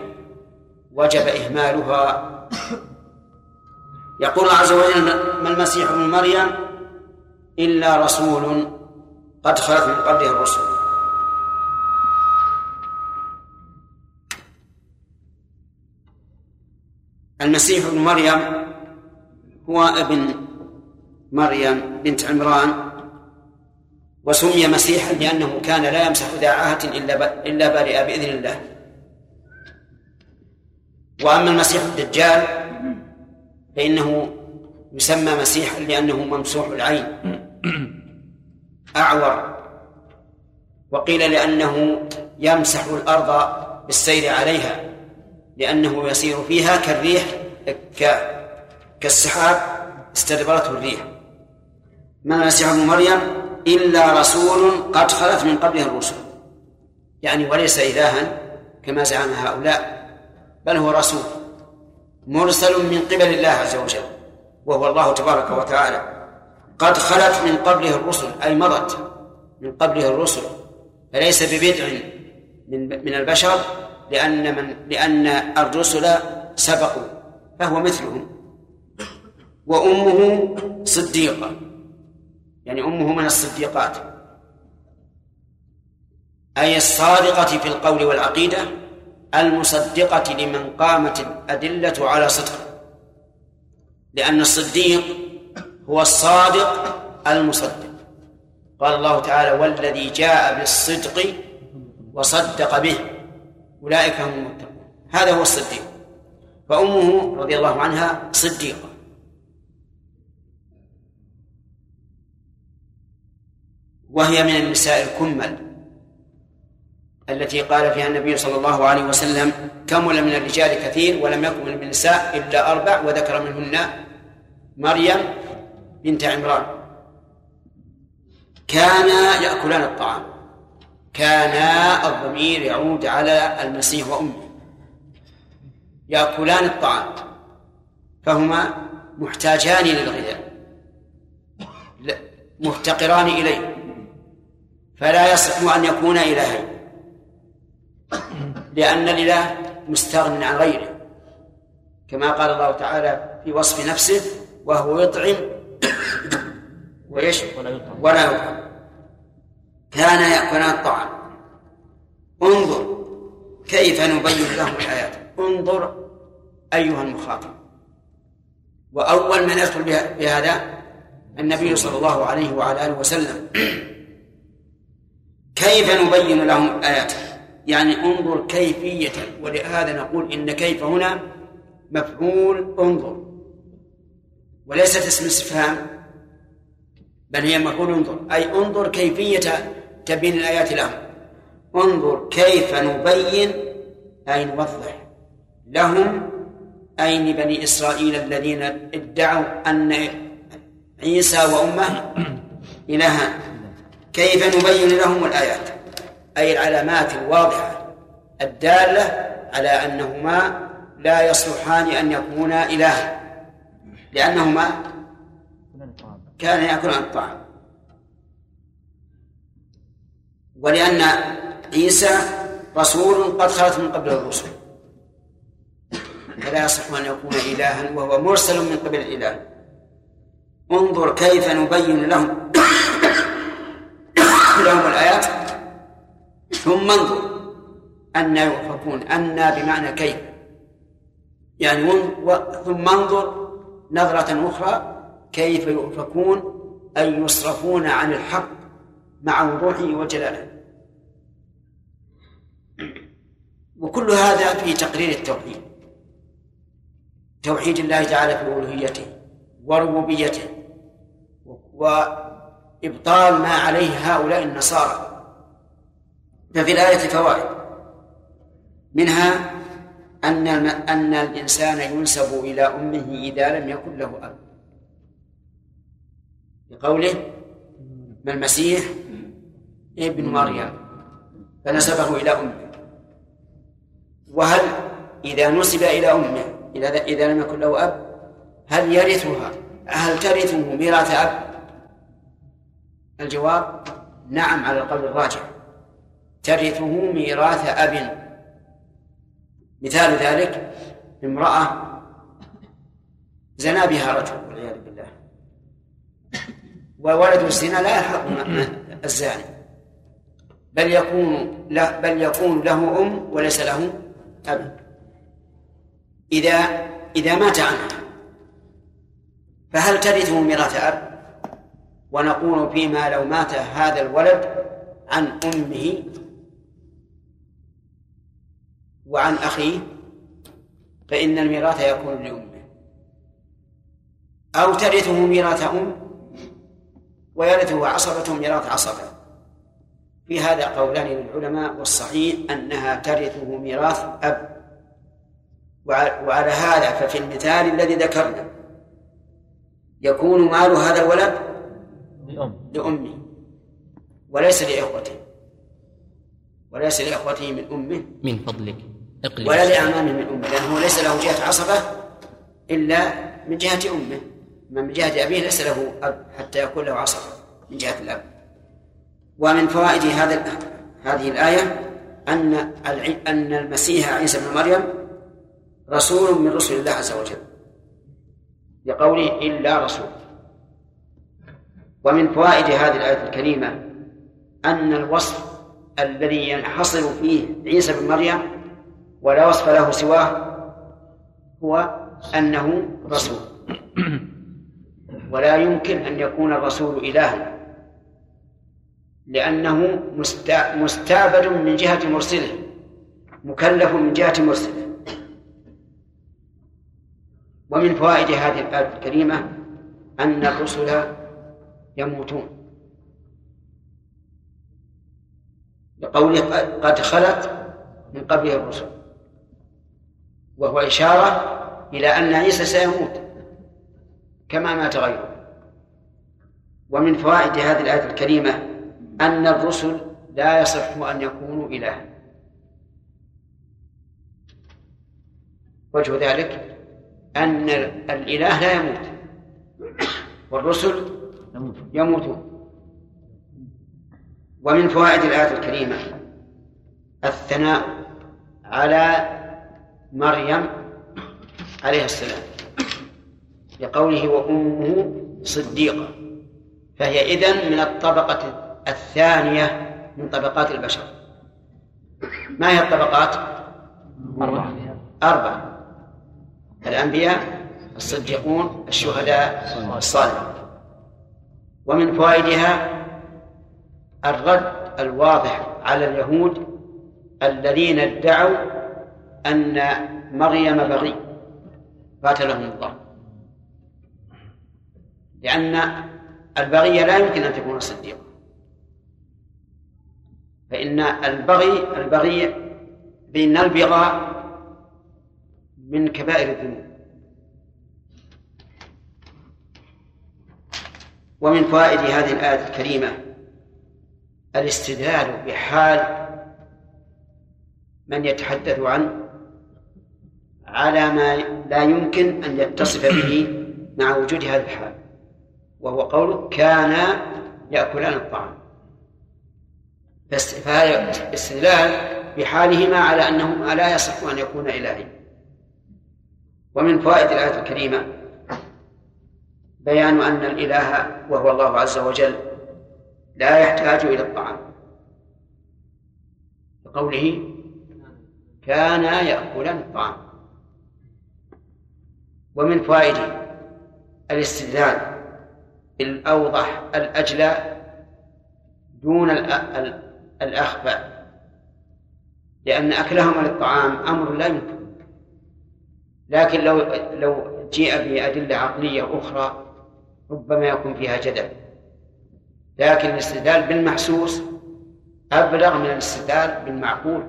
وجب إهمالها. يقول الله عز وجل ما المسيح ابن مريم إلا رسول قد خلت من قبله الرسل. المسيح ابن مريم هو ابن مريم بنت عمران وسمي مسيحا لأنه كان لا يمسح ذا عاهة إلا إلا برئ بإذن الله. وأما المسيح الدجال فإنه يسمى مسيحا لأنه ممسوح العين. أعور. وقيل لأنه يمسح الأرض بالسير عليها. لأنه يسير فيها كالريح كالسحاب استدبرته الريح. ما المسيح ابن مريم إلا رسول قد خلت من قبله الرسل. يعني وليس إلها كما زعم هؤلاء بل هو رسول مرسل من قبل الله عز وجل وهو الله تبارك وتعالى. قد خلت من قبله الرسل أي مضت من قبله الرسل فليس ببدع من من البشر لأن من لأن الرسل سبقوا فهو مثلهم. وأمه صديقة. يعني أمه من الصديقات. أي الصادقة في القول والعقيدة المصدقة لمن قامت الأدلة على صدقه. لأن الصديق هو الصادق المصدق. قال الله تعالى والذي جاء بالصدق وصدق به. أولئك هم المتقون. هذا هو الصديق. فأمه رضي الله عنها صديقة. وهي من النساء الكمل التي قال فيها النبي صلى الله عليه وسلم كمل من الرجال كثير ولم يكمل من النساء إلا أربع وذكر منهن مريم بنت عمران. كانا يأكلان الطعام. كانا الضمير يعود على المسيح وأمه. يأكلان الطعام فهما محتاجان للغذاء مفتقران إليه. فلا يصح أن يكون إلهين. لأن الإله مستغن عن غيره. كما قال الله تعالى في وصف نفسه وهو يطعم ويش ولا يطعم. كان يأكلان الطعام. انظر كيف نبين لهم الآيات انظر أيها المخاطب. وأول من يدخل بهذا النبي صلى الله عليه وعلى آله وسلم. كيف نبين لهم الآيات؟ يعني انظر كيفية. ولهذا نقول إن كيف هنا مفعول انظر. وليست اسم استفهام بل هي مفعول انظر. أي انظر كيفية تبين الآيات لهم انظر كيف نبين أي نوضح لهم أي لبني إسرائيل الذين ادعوا أن عيسى وأمه إلهان كيف نبين لهم الآيات؟ أي العلامات الواضحة الدالة على أنهما لا يصلحان أن يكونا إلها. لأنهما كان يأكلان الطعام. ولأن عيسى رسول قد خلت من قبل الرسل. فلا يصح أن يكون إلها وهو مرسل من قبل الإله. انظر كيف نبين لهم [COUGHS] لهم الآيات. ثم انظر أن يؤفكون أن بمعنى كيف. يعني ثم انظر نظرة أخرى كيف يؤفكون أي يصرفون عن الحق مع وضوحه وجلاله. وكل هذا في تقرير التوحيد. توحيد الله تعالى في ألوهيته وربوبيته وإبطال ما عليه هؤلاء النصارى. ففي الآية فوائد. منها أن أن الإنسان ينسب إلى أمه إذا لم يكن له أب. بقوله ما المسيح ابن مريم فنسبه إلى أمه. وهل إذا نسب إلى أمه إذا إذا لم يكن له أب هل يرثها؟ هل ترثه ميراث أب؟ الجواب نعم على القول الراجح. ترثه ميراث أب. مثال ذلك امرأة زنا بها رجل والعياذ بالله. وولد الزنا لا يلحق الزاني. بل يكون لا بل يكون له أم وليس له أب. إذا إذا مات عنها فهل ترثه ميراث أب؟ ونقول فيما لو مات هذا الولد عن أمه وعن أخيه فإن الميراث يكون لأمه. أو ترثه ميراث أم ويرثه عصبة ميراث عصبة. في هذا قولان للعلماء والصحيح أنها ترثه ميراث أب. وعلى هذا ففي المثال الذي ذكرنا. يكون مال هذا الولد لأم. لأمه وليس لإخوته. وليس لإخوته من أمه. من فضلك. اقلب ولا لأعمامه من أمه لأنه ليس له جهة عصبة إلا من جهة أمه. من جهة أبيه ليس له أب حتى يكون له عصبة من جهة الأب. ومن فوائد هذا هذه الآية أن أن المسيح عيسى بن مريم رسول من رسل الله عز وجل. لقوله إلا رسول. ومن فوائد هذه الآية الكريمة أن الوصف الذي ينحصر فيه عيسى بن مريم ولا وصف له سواه هو أنه رسول. ولا يمكن أن يكون الرسول إلها. لأنه مستعبد من جهة مرسله مكلف من جهة مرسله. ومن فوائد هذه الآية الكريمة أن الرسل يموتون. لقوله قد خلت من قبله الرسل. وهو إشارة إلى أن عيسى سيموت كما مات غيره. ومن فوائد هذه الآية الكريمة أن الرسل لا يصح أن يكونوا إلها وجه ذلك أن الإله لا يموت. والرسل يموتون. ومن فوائد الآية الكريمة الثناء على مريم عليه السلام لقوله وأمه صديقة فهي إذن من الطبقة الثانية من طبقات البشر. ما هي الطبقات؟ أربعة. أربعة. الأنبياء الصديقون الشهداء الصالحون. ومن فوائدها الرد الواضح على اليهود الذين ادعوا أن مريم بغي قاتلهم الله لأن البغي لا يمكن أن تكون صديقة. فإن البغي البغي بأن البغاء من كبائر الذنوب. ومن فوائد هذه الآية الكريمة الاستدلال بحال من يتحدث عنه على ما لا يمكن أن يتصف به مع وجود هذا الحال وهو قوله كان يأكلان الطعام. فهذا استدلال بحالهما على أنه لا يصح أن يكون إلهي. ومن فوائد الآية الكريمة بيان أن الإله وهو الله عز وجل لا يحتاج إلى الطعام. بقوله كان يأكلان الطعام. ومن فوائد الاستدلال الأوضح الأجلى دون الأخفى لأن أكلهما للطعام أمر لا يمكن. لكن لو لو جيء بأدلة عقلية أخرى ربما يكون فيها جدل. لكن الاستدلال بالمحسوس أبلغ من الاستدلال بالمعقول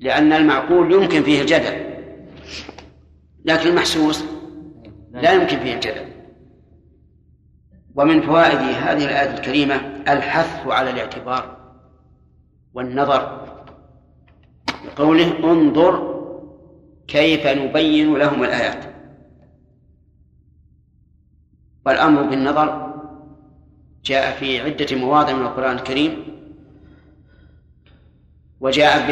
لأن المعقول يمكن فيه الجدل لكن المحسوس لا يمكن فيه الجدل ومن فوائد هذه الآية الكريمة الحث على الاعتبار. والنظر. بقوله انظر كيف نبين لهم الآيات. والأمر بالنظر جاء في عدة مواضع من القرآن الكريم وجاء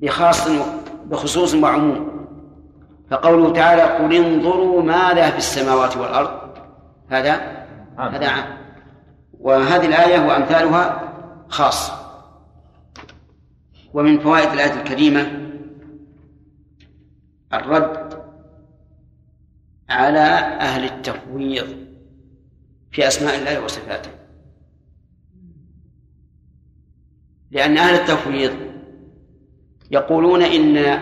بخاص بخصوص وعموم. فقوله تعالى قل انظروا ماذا في السماوات والأرض. هذا. هذا عام. وهذه الآية وأمثالها خاص. ومن فوائد الآية الكريمة الرد على أهل التفويض في أسماء الله وصفاته. لأن أهل التفويض يقولون إن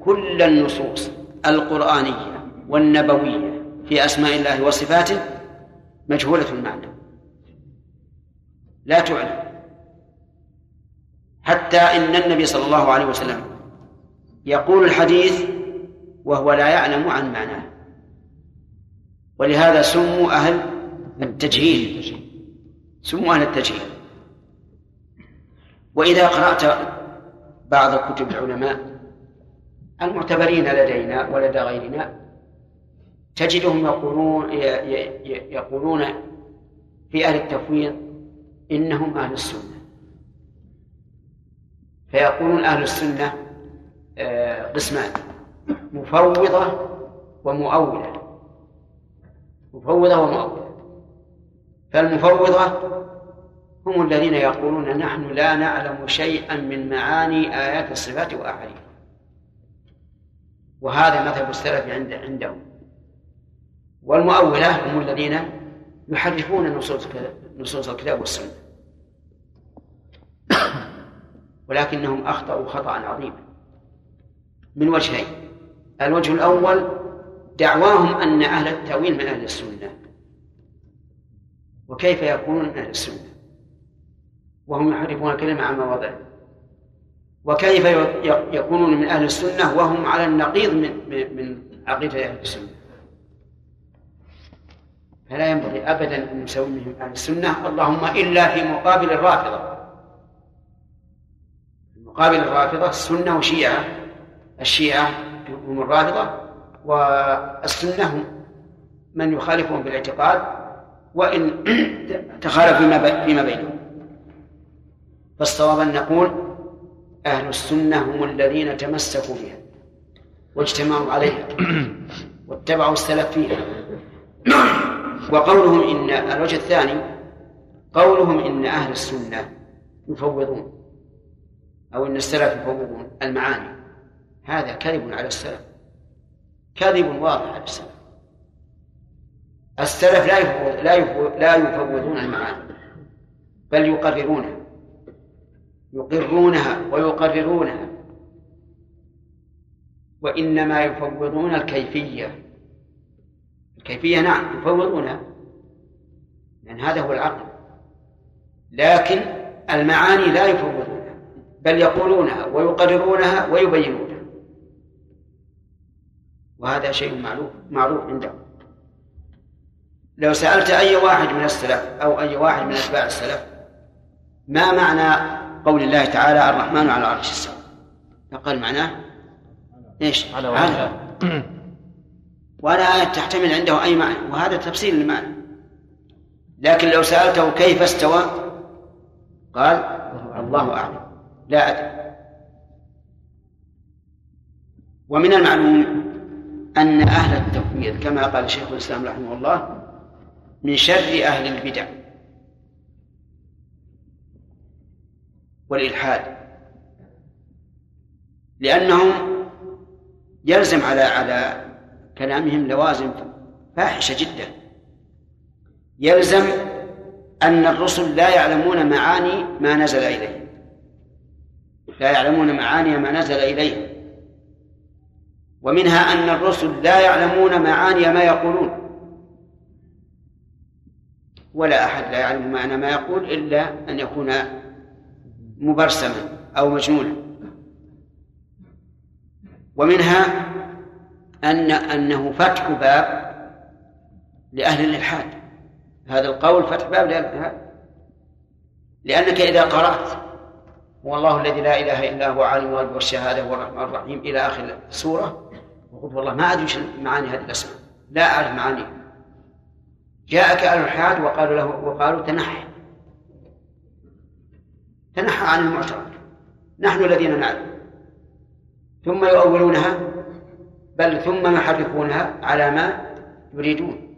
كل النصوص القرآنية والنبوية في أسماء الله وصفاته مجهولة المعنى لا تعلم. حتى إن النبي صلى الله عليه وسلم يقول الحديث وهو لا يعلم عن معناه. ولهذا سموا أهل التجهيل. سموا أهل التجهيل. وإذا قرأت بعض كتب العلماء المعتبرين لدينا ولدى غيرنا تجدهم يقولون يقولون في أهل التفويض إنهم أهل السنة. فيقولون أهل السنة آه، قسمان مفوضة ومؤولة. مفوضة ومؤولة. فالمفوضة هم الذين يقولون نحن لا نعلم شيئا من معاني آيات الصفات وأحاديث. وهذا مذهب السلف عند عندهم. والمؤولة هم الذين يحرفون نصوص نصوص الكتاب والسنة. ولكنهم أخطأوا خطأ عظيما من وجهين. الوجه الأول دعواهم أن أهل التأويل من أهل السنة. وكيف يكونون من أهل السنة؟ وهم يحرفون الكلمة عن مواضعه. وكيف يكونون من أهل السنة وهم على النقيض من من- عقيدة أهل السنة؟ فلا ينبغي أبدا أن نسميهم أهل السنة. اللهم إلا في مقابل الرافضة. مقابل الرافضة السنة وشيعة الشيعة هم الرافضة والسنة هم من يخالفهم بالاعتقاد وإن [CLEARS THROAT] تخالف فيما فيما بينهم. فالصواب أن نقول أهل السنة هم الذين تمسكوا بها واجتمعوا عليها [CLEARS THROAT] واتبعوا السلف فيها. وقولهم إن الوجه الثاني قولهم إن أهل السنة يفوضون. أو إن السلف يفوضون المعاني. هذا كذب على السلف. كذب واضح على السلف. السلف لا يفوض لا يفوض لا يفوضون المعاني بل يقررونها. يقرونها ويقررونها. وإنما يفوضون الكيفية. الكيفية نعم يفوضونها. لأن هذا هو العقل. لكن المعاني لا يفوضونها. بل يقولونها ويقررونها ويبينونها. وهذا شيء معروف معروف عندهم. لو سألت أي واحد من السلف أو أي واحد من أتباع السلف ما معنى قول الله تعالى الرحمن على العرش استوى فقال معناه إيش؟ على على. ولا تحتمل عنده أي معنى وهذا تفسير للمعنى لكن لو سألته كيف استوى قال الله أعلم. لا أدري. ومن المعلوم أن أهل التفويض كما قال شيخ الإسلام رحمه الله من شر أهل البدع والإلحاد. لأنهم يلزم على على كلامهم لوازم فاحشة جدا. يلزم أن الرسل لا يعلمون معاني ما نزل إليهم. لا يعلمون معاني ما نزل إليهم. ومنها أن الرسل لا يعلمون معاني ما يقولون. ولا أحد لا يعلم معنى ما يقول إلا أن يكون مبرسما أو مجنونا. ومنها أن أنه فتح باب لأهل الإلحاد. هذا القول فتح باب لأهل الإلحاد. لأنك إذا قرأت هو الله الذي لا إله إلا هو عالم الغيب والشهادة هو الرحمن الرحيم إلى آخر السورة وقلت والله ما أدري معاني هذه الأسماء. لا أعرف معانيها. جاءك أهل الإلحاد وقالوا له وقالوا تنحى تنحى عن المعترض نحن الذين نعلم ثم يؤولونها. بل ثم يحرفونها على ما يريدون.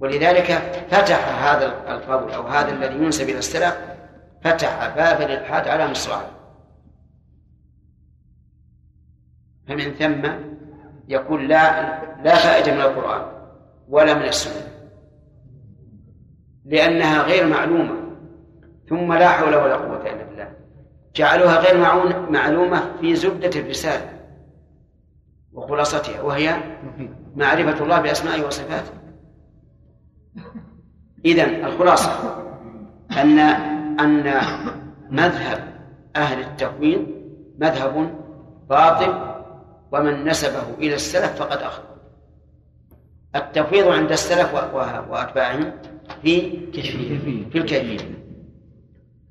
ولذلك فتح هذا القول أو هذا الذي ينسب إلى السلف فتح باب الالحاد على مصراعيه فمن ثم يقول لا لا فائدة من القرآن ولا من السنة. لأنها غير معلومة. ثم لا حول ولا قوة إلا بالله. جعلوها غير معلومة في زبدة الرسالة وخلاصتها وهي معرفة الله بأسمائه وصفاته. إذا الخلاصة أن أن مذهب أهل التفويض مذهب باطل ومن نسبه إلى السلف فقد أخطأ. التفويض عند السلف وأتباعهم في في الكيفية.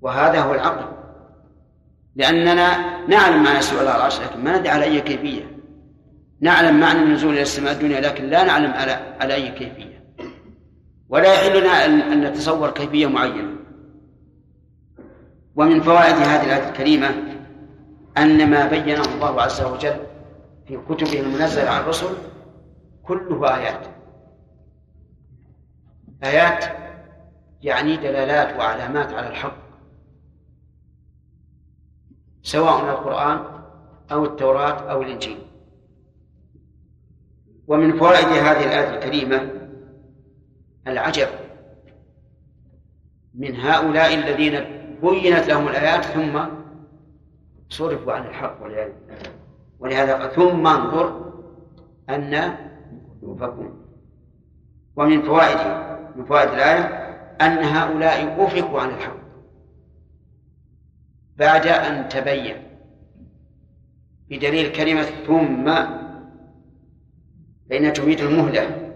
وهذا هو العقل. لأننا نعلم معنى سوء العرش لكن ما ندري على أي كيفية. نعلم معنى النزول إلى السماء الدنيا لكن لا نعلم على على أي كيفية. ولا يحل لنا أن نتصور كيفية معينة. ومن فوائد هذه الآية الكريمة أن ما بينه الله عز وجل في كتبه المنزلة على الرسل كله آيات. آيات يعني دلالات وعلامات على الحق. سواء القرآن أو التوراة أو الإنجيل. ومن فوائد هذه الآية الكريمة العجب من هؤلاء الذين بينت لهم الآيات ثم صرفوا عن الحق والعياذ ولهذا ثم انظر أن يؤفكون ومن فوائد من فوائد الآية أن هؤلاء أفكوا عن الحق بعد أن تبين. بدليل كلمة ثم فإنها تفيد المهلة.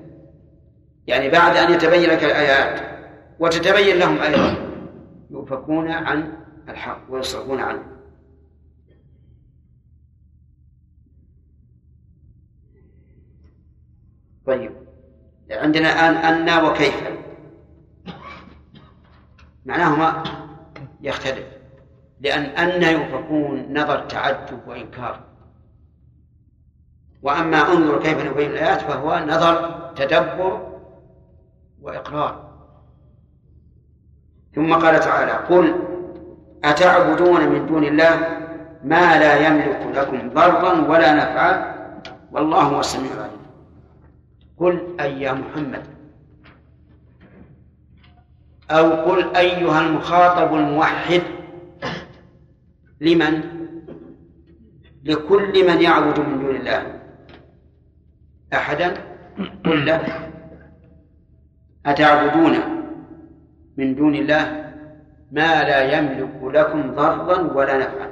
يعني بعد أن يتبين لك الآيات وتتبين لهم أيضا. يؤفكون عن الحق ويصرفون عنه. طيب عندنا الآن أن وكيف؟ معناهما يختلف لأن أن يؤفكون نظر تعجب وإنكار. وأما أنظر كيف نبين الآيات فهو نظر تدبر وإقرار. ثم قال تعالى قل أتعبدون من دون الله ما لا يملك لكم ضرا ولا نفعا؟ والله هو السميع العليم. قل أي يا محمد. أو قل أيها المخاطب الموحد. لمن؟ لكل من يعبد من دون الله. أحدا؟ قل له. أتعبدون؟ من دون الله ما لا يملك لكم ضرا ولا نفعا.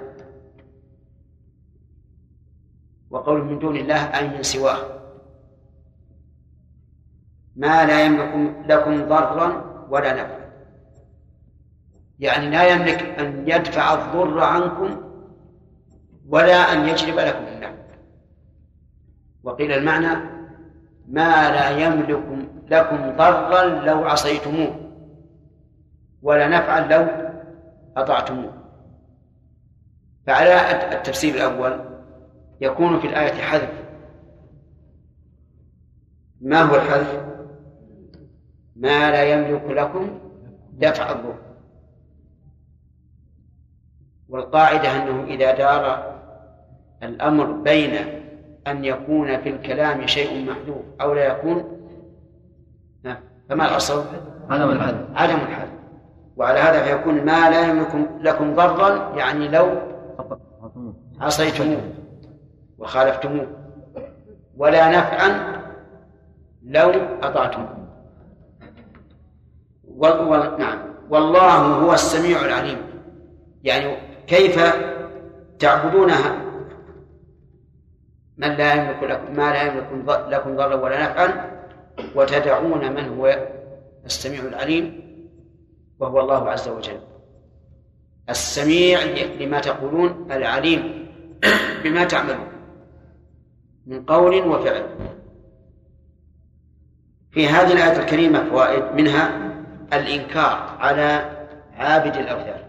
وقول من دون الله أي من سواه. ما لا يملك لكم ضرا ولا نفعا. يعني لا يملك أن يدفع الضر عنكم ولا أن يجلب لكم النفع. وقيل المعنى ما لا يملك لكم ضرا لو عصيتموه. ولا نفعا لو أطعتموه. فعلى التفسير الأول يكون في الآية حذف. ما هو الحذف؟ ما لا يملك لكم دفع الضر. والقاعدة أنه إذا دار الأمر بين أن يكون في الكلام شيء محذوف أو لا يكون فما الأصل؟ عدم الحذف. عدم الحذف. وعلى هذا فيكون ما لا يملك لكم ضرا يعني لو عصيتموه وخالفتموه ولا نفعا لو أطعتموه. نعم. والله هو السميع العليم. يعني كيف تعبدونها من لا يملك لكم ما لا يملك لكم ضرا ولا نفعا وتدعون من هو السميع العليم. وهو الله عز وجل. السميع لما تقولون العليم بما تعملون من قول وفعل. في هذه الآية الكريمة فوائد منها الإنكار على عابد الأوثان.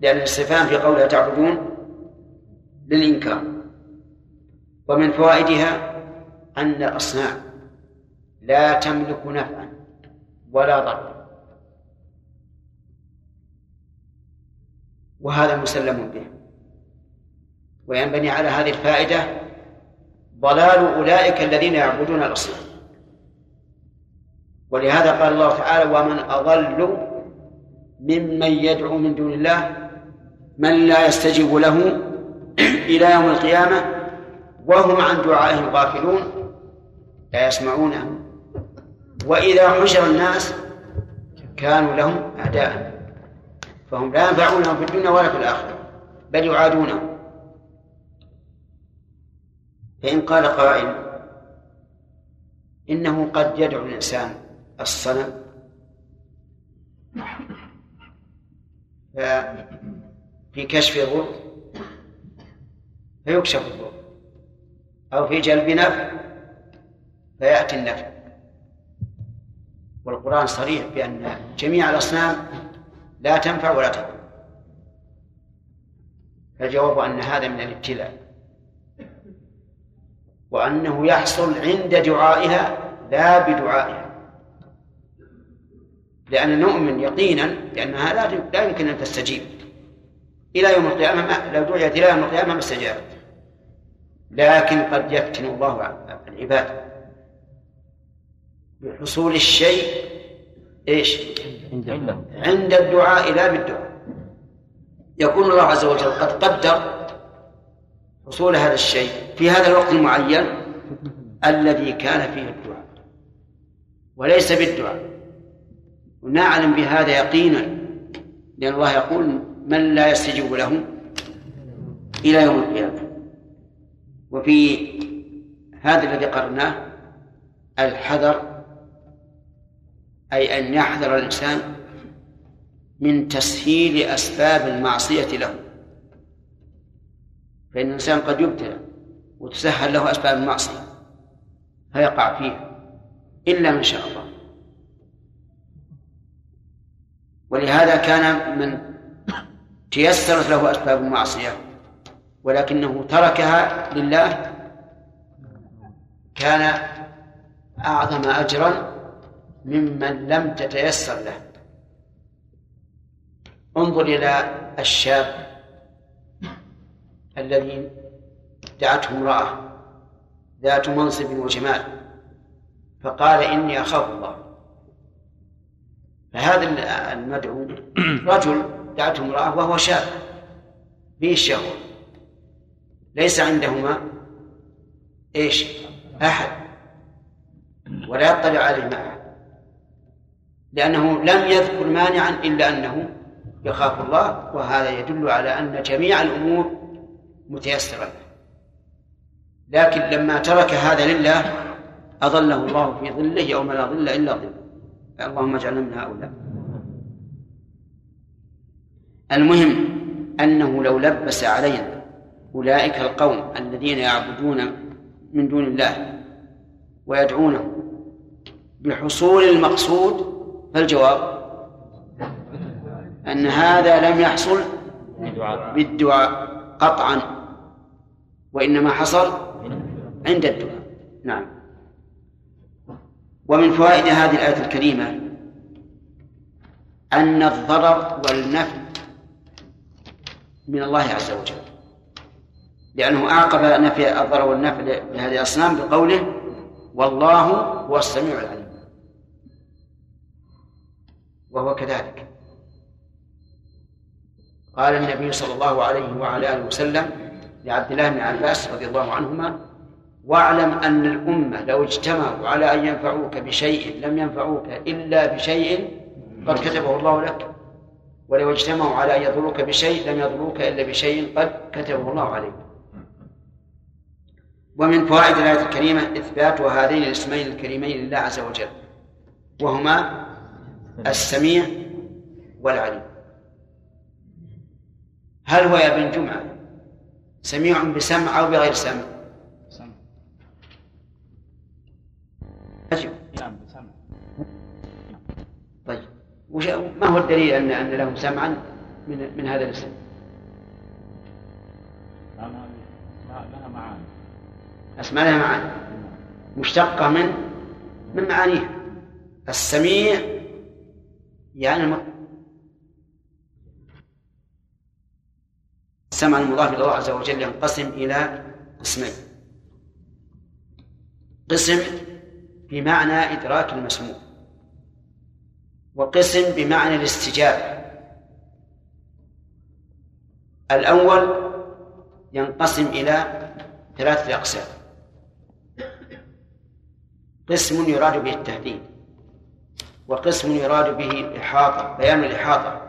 لأن الاستفهام في قولها تعبدون للإنكار. ومن فوائدها أن الأصنام لا تملك نفعا. ولا ضرا وهذا مسلم به. وينبني على هذه الفائدة ضلال أولئك الذين يعبدون الأصنام. ولهذا قال الله تعالى ومن أضل ممن يدعو من دون الله من لا يستجيب له [CLEARS THROAT] إلى يوم القيامة وهم عن دعائهم غافلون لا يسمعونه وإذا حشر الناس كانوا لهم أعداء. فهم لا ينفعونهم في الدنيا ولا في الآخرة بل يعادونهم فإن قال قائل إنه قد يدعو الإنسان الصنم. في كشف الضر فيكشف الضر أو في جلب نفع فيأتي النفع. والقرآن صريح بأن جميع الأصنام لا تنفع ولا تضر. فالجواب أن هذا من الابتلاء. وأنه يحصل عند دعائها لا بدعائها. لأن نؤمن يقينا لأنها لا لا يمكن أن تستجيب. إلى يوم القيامة لو دعيت إلى يوم القيامة ما استجابت. لكن قد يفتن الله العباد. بحصول الشيء إيش؟ عند الدعاء لا بالدعاء. يكون الله عز وجل قد قدر حصول هذا الشيء في هذا الوقت المعين الذي كان فيه الدعاء. وليس بالدعاء. ونعلم بهذا يقينا لأن الله يقول من لا يستجيب له إلى يوم القيامة. وفي هذا الذي قرناه الحذر أي أن يحذر الإنسان من تسهيل أسباب المعصية له. فإن الإنسان قد يبتلى وتسهل له أسباب المعصية فيقع فيها إلا من شاء الله. ولهذا كان من تيسرت له أسباب المعصية ولكنه تركها لله كان أعظم أجرا ممن لم تتيسر له. انظر إلى الشاب الذي دعته امرأة ذات منصب وجمال فقال إني أخاف الله. فهذا المدعو [CLEARS THROAT] رجل دعته امرأة وهو شاب به الشهوة. ليس عندهما إيش؟ أحد. ولا يطلع عليه معه. لأنه لم يذكر مانعا إلا أنه يخاف الله وهذا يدل على أن جميع الأمور متيسرة لكن لما ترك هذا لله أظله الله في ظله يوم لا ظل إلا ظله. اللهم اجعلنا من هؤلاء. المهم أنه لو لبس علينا أولئك القوم الذين يعبدون من دون الله ويدعونه بحصول المقصود فالجواب أن هذا لم يحصل بالدعاء قطعا وإنما حصل عند الدعاء. نعم. ومن فوائد هذه الآية الكريمة أن الضرر والنفع من الله عز وجل لأنه أعقب نفي الضرر والنفع لهذه الأصنام بقوله والله هو السميع العليم. وهو كذلك. قال النبي صلى الله عليه وعلى آله وسلم لعبد الله بن عباس رضي الله عنهما واعلم أن الأمة لو اجتمعوا على أن ينفعوك بشيء لم ينفعوك إلا بشيء قد كتبه الله لك. ولو اجتمعوا على أن يضروك بشيء لم يضروك إلا بشيء قد كتبه الله عليك. ومن فوائد الآية الكريمة إثبات هذين الاسمين الكريمين لله عز وجل وهما السميع والعليم. هل هو يا ابن جمعة سميع بسمع أو بغير سمع؟ سمع. أجب نعم سمع. طيب. وش ما هو الدليل أن أن له سمعا من من هذا الاسم؟ لها معاني. أسماء لها معاني. مشتقة من من معانيها. السميع يعني السمع المضاف إلى الله عز وجل ينقسم إلى قسمين. قسم بمعنى إدراك المسموع وقسم بمعنى الاستجابة. الأول ينقسم إلى ثلاثة أقسام. قسم يراد به التهديد. وقسم يراد به الإحاطة بيان الإحاطة.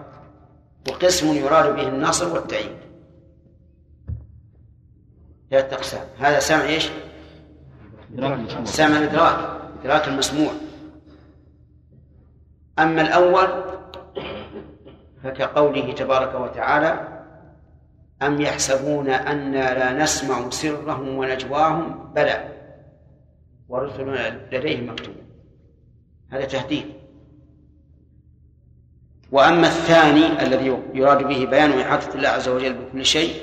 وقسم يراد به النصر والتأييد. ثلاثة أقسام هذا سمع إيش؟ سمع الإدراك إدراك المسموع. أما الأول فكقوله تبارك وتعالى أم يحسبون أنا لا نسمع سرهم ونجواهم؟ بلى. ورسلنا لديهم مكتوب. هذا تهديد. وأما الثاني الذي يراد به بيان إحاطة الله عز وجل بكل شيء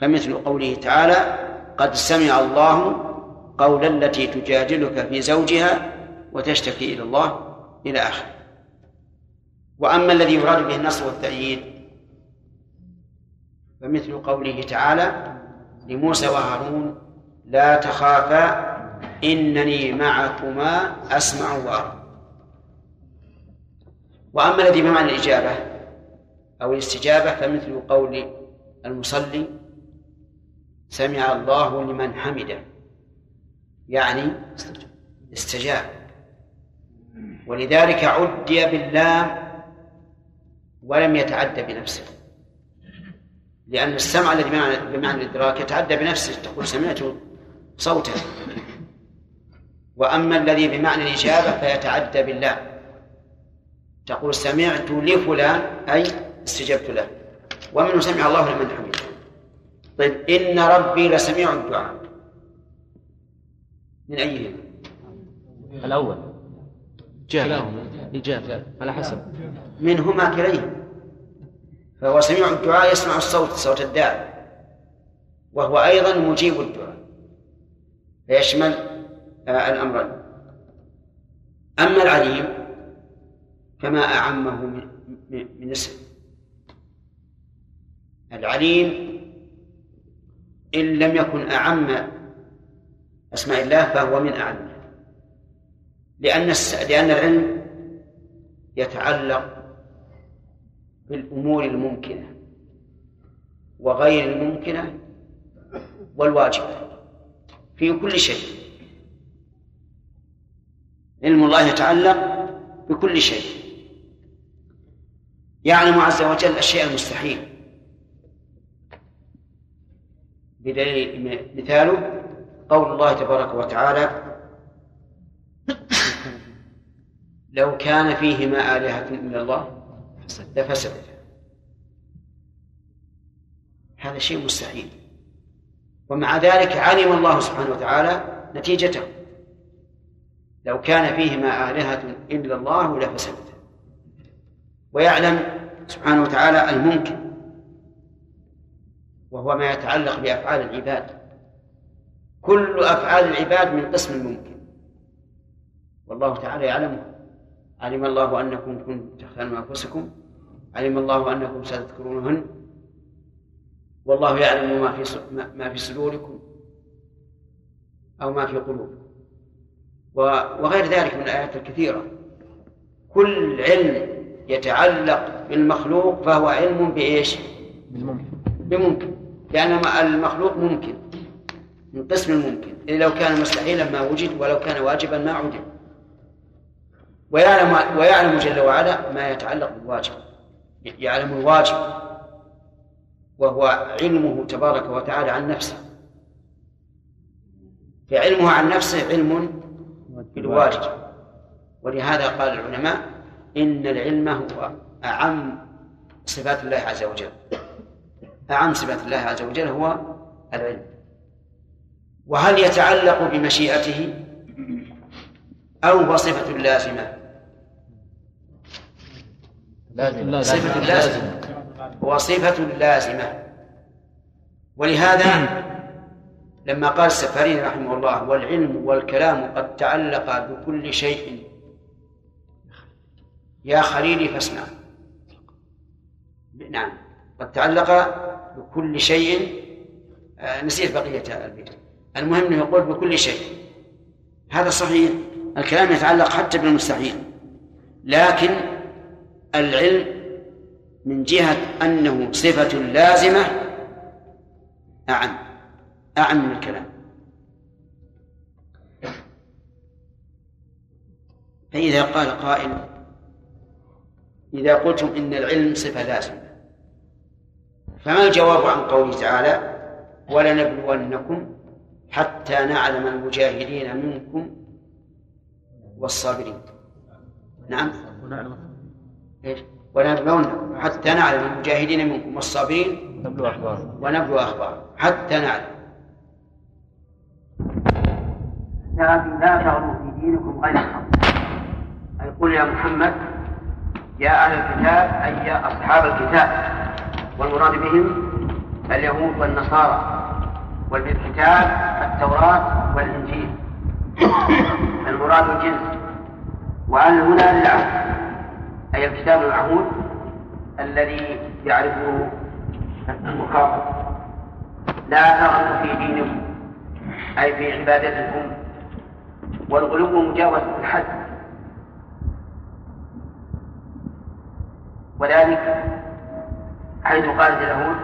فمثل قوله تعالى قد سمع الله قول التي تجادلك في زوجها وتشتكي إلى الله إلى آخره. وأما الذي يراد به النصر والتأييد فمثل قوله تعالى لموسى وهارون لا تخافا إنني معكما أسمع وأرى. وأما الذي بمعنى الإجابة أو الاستجابة فمثل قول المصلي سمع الله لمن حمده يعني استجاب. ولذلك عدي بالله ولم يتعدى بنفسه. لأن السمع الذي بمعنى بمعنى الإدراك يتعدى بنفسه تقول سمعت صوتا وأما الذي بمعنى الإجابة فيتعدى بالله تقول سمعت لفلان أي استجبت له. ومنه سمع الله لمن حمده. طيب إن ربي لسميع الدعاء. من أيهم الأول. إجابة إجابة على حسب. منهما كليهما فهو سميع الدعاء يسمع الصوت صوت الداعي وهو أيضا مجيب الدعاء. فيشمل آه، الأمرين. أما العليم فما أعمه من, اسم. العليم إن لم يكن أعم أسماء الله فهو من أعلمها لأن. لأن العلم يتعلق بالأمور الممكنة وغير الممكنة والواجبة في كل شيء. علم الله يتعلق بكل شيء. يعلم عز وجل الشيء المستحيل. بدليل مثاله قول الله تبارك وتعالى لو كان فيهما آلهة إلا الله لفسدتا. هذا شيء مستحيل. ومع ذلك علم الله سبحانه وتعالى نتيجته. لو كان فيهما آلهة إلا الله لفسدتا. ويعلم سبحانه وتعالى الممكن وهو ما يتعلق بأفعال العباد. كل أفعال العباد من قسم الممكن. والله تعالى يعلمه علم الله أنكم كنتم تختارون أنفسكم. علم الله أنكم ستذكرونهن. والله يعلم ما في ما في صدوركم أو ما في قلوبكم. وغير ذلك من الآيات الكثيرة. كل علم يتعلق بالمخلوق فهو علم بإيش؟ بالممكن. بممكن. لأن المخلوق ممكن. من قسم الممكن. إذ لو كان مستحيلا ما وجد ولو كان واجبا ما عدم ويعلم ويعلم جل وعلا ما يتعلق بالواجب. يعلم الواجب. وهو علمه تبارك وتعالى عن نفسه. فعلمه عن نفسه علم بالواجب. ولهذا قال العلماء إن العلم هو أعم صفات الله عز وجل. أعم صفات الله عز وجل هو العلم. وهل يتعلق بمشيئته أو هو صفة لازمة لازم صفة لازمة هو صفة لازمة ولهذا لما قال السفارين رحمه الله والعلم والكلام قد تعلق بكل شيء يا خليلي فاسمع. نعم. قد تعلق بكل شيء آه، نسيت بقية البيت. المهم أنه يقول بكل شيء. هذا صحيح. الكلام يتعلق حتى بالمستحيل. لكن العلم من جهة أنه صفة لازمة. أعم. أعم من الكلام. فإذا قال قائل إذا قلتم إن العلم صفة لازمة فما الجواب عن قوله تعالى ولنبلونكم حتى نعلم المجاهدين منكم والصابرين نعم. إيش؟ ونبلونكم حتى نعلم المجاهدين منكم والصابرين نبلو أخبار. ونبلو أخبار. حتى نعلم. لكن لا تغلوا في دينكم غير الحق. أي قل يا محمد يا أهل الكتاب أي يا أصحاب الكتاب. والمراد بهم اليهود والنصارى وبالكتاب التوراة والإنجيل. المراد الجنس. وأن هنا للعهد. أي الكتاب المعهود الذي يعرفه المخاطب. لا تغلوا في دينكم أي في عبادتكم. والغلو مجاوزة الحد. وذلك حيث قالت اليهود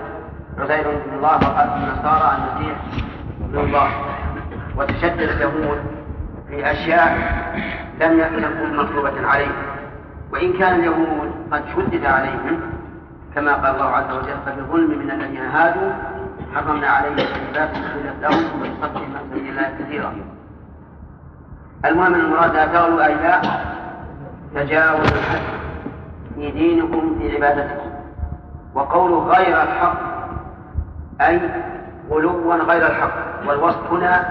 عزير بن الله وقالت النصارى المسيح ابن الله. وتشدد اليهود في أشياء لم تكن مطلوبة عليهم وإن كان اليهود قد شدد عليهم كما قال الله عز وجل فبظلم من الذين هادوا حرمنا عليهم طيبات أحلت لهم ويصدقون عن سبيل الله كثيرا. المهم المراد لا تغلوا أي لا تجاوزوا الحد. في دينكم في عبادتكم وقوله غير الحق أي غلوا غير الحق. والوصف هنا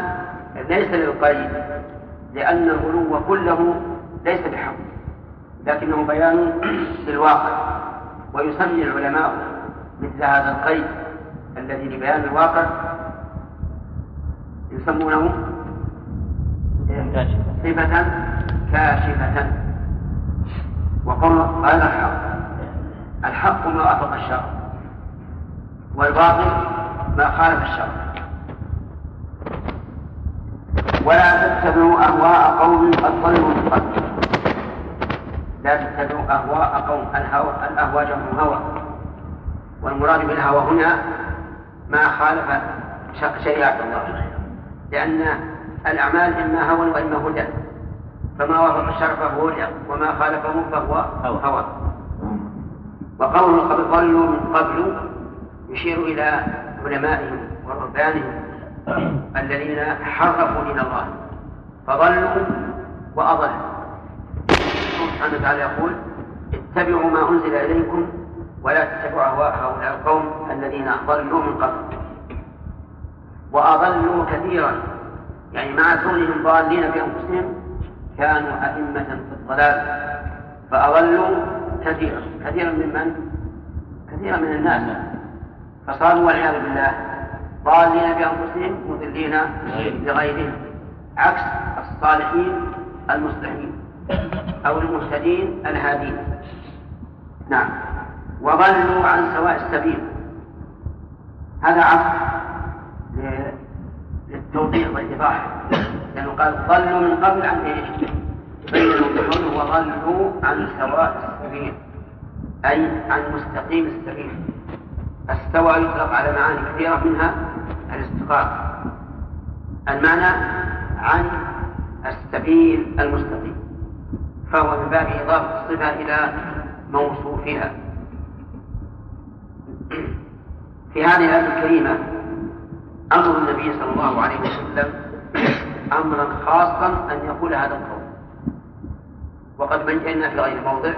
ليس للقيد لأن الغلو كله ليس بحق لكنه بيان [CLEARS THROAT] للواقع ويسمي العلماء مثل هذا القيد الذي لبيان الواقع يسمونه صفة كاشفة. وقول غير الحق الحق ما وافق الشرع والباطل ما خالف الشرع ولا تتبعوا أهواء قوم قد ضلوا من قبل لا تتبعوا أهواء قوم الهوى الأهواء جمع هوى والمراد بالهوى هنا ما خالف شريعة الله. لأن الأعمال إما هوى وإما هدى. فما وافق الشرع فهو هدى وما خالفه فهو هوى. وقوله قد ضلوا من قبل يشير إلى علمائهم ورهبانهم [COUGHS] الذين حرفوا دين الله. فضلوا وأضلوا. سبحانه وتعالى يقول اتبعوا ما أنزل إليكم ولا تتبعوا أهواء هؤلاء القوم الذين ضلوا من قبل. وأضلوا كثيرا. يعني مع كونهم ضالين بأنفسهم كانوا أئمة في الضلال فأضلوا كثيرا. كثيرا ممن كثيرا من الناس. فصاروا والعياذ بالله ضالين بأنفسهم مضلين لغيرهم عكس الصالحين المصلحين أو المهتدين الهادين. نعم. وضلوا عن سواء السبيل. هذا عطف للتوضيح والإيضاح لأنه قال ضلوا من قبل عن إيش؟ بينوا بقوله وضلوا عن سواء السبيل. أي عن مستقيم السبيل. استوى يطلق على معاني كثيرة منها الاستقامة المعنى عن السبيل المستقيم. فهو من باب إضافة الصفة إلى موصوفها. في هذه الآية الكريمة أمر النبي صلى الله عليه وسلم أمرا خاصا أن يقول هذا القول. وقد بينا في غير موضع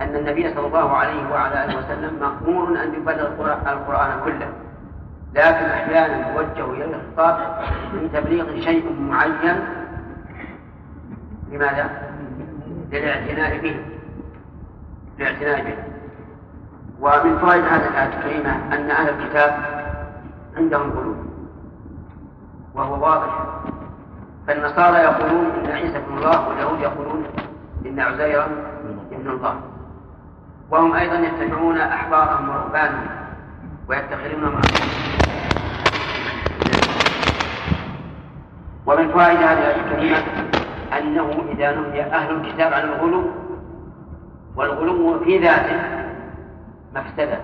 أن النبي صلى الله عليه وعلى آله وسلم مأمور أن يبلغ القرآن كله. لكن أحيانا يوجه إليه الخطاب من تبليغ شيء معين. لماذا؟ للاعتناء به. الاعتناء به. ومن فوائد هذه الآية الكريمة أن أهل الكتاب عندهم قلوب وهو واضح. فالنصارى يقولون إن عيسى ابن الله واليهود يقولون إن عزيرا ابن الله. وهم أيضا يتبعون أحبارهم ورهبانهم ويتخذون ومن فوائد هذه الكريمة أنه إذا نهي أهل الكتاب عن الغلو والغلو في ذاته مفسدة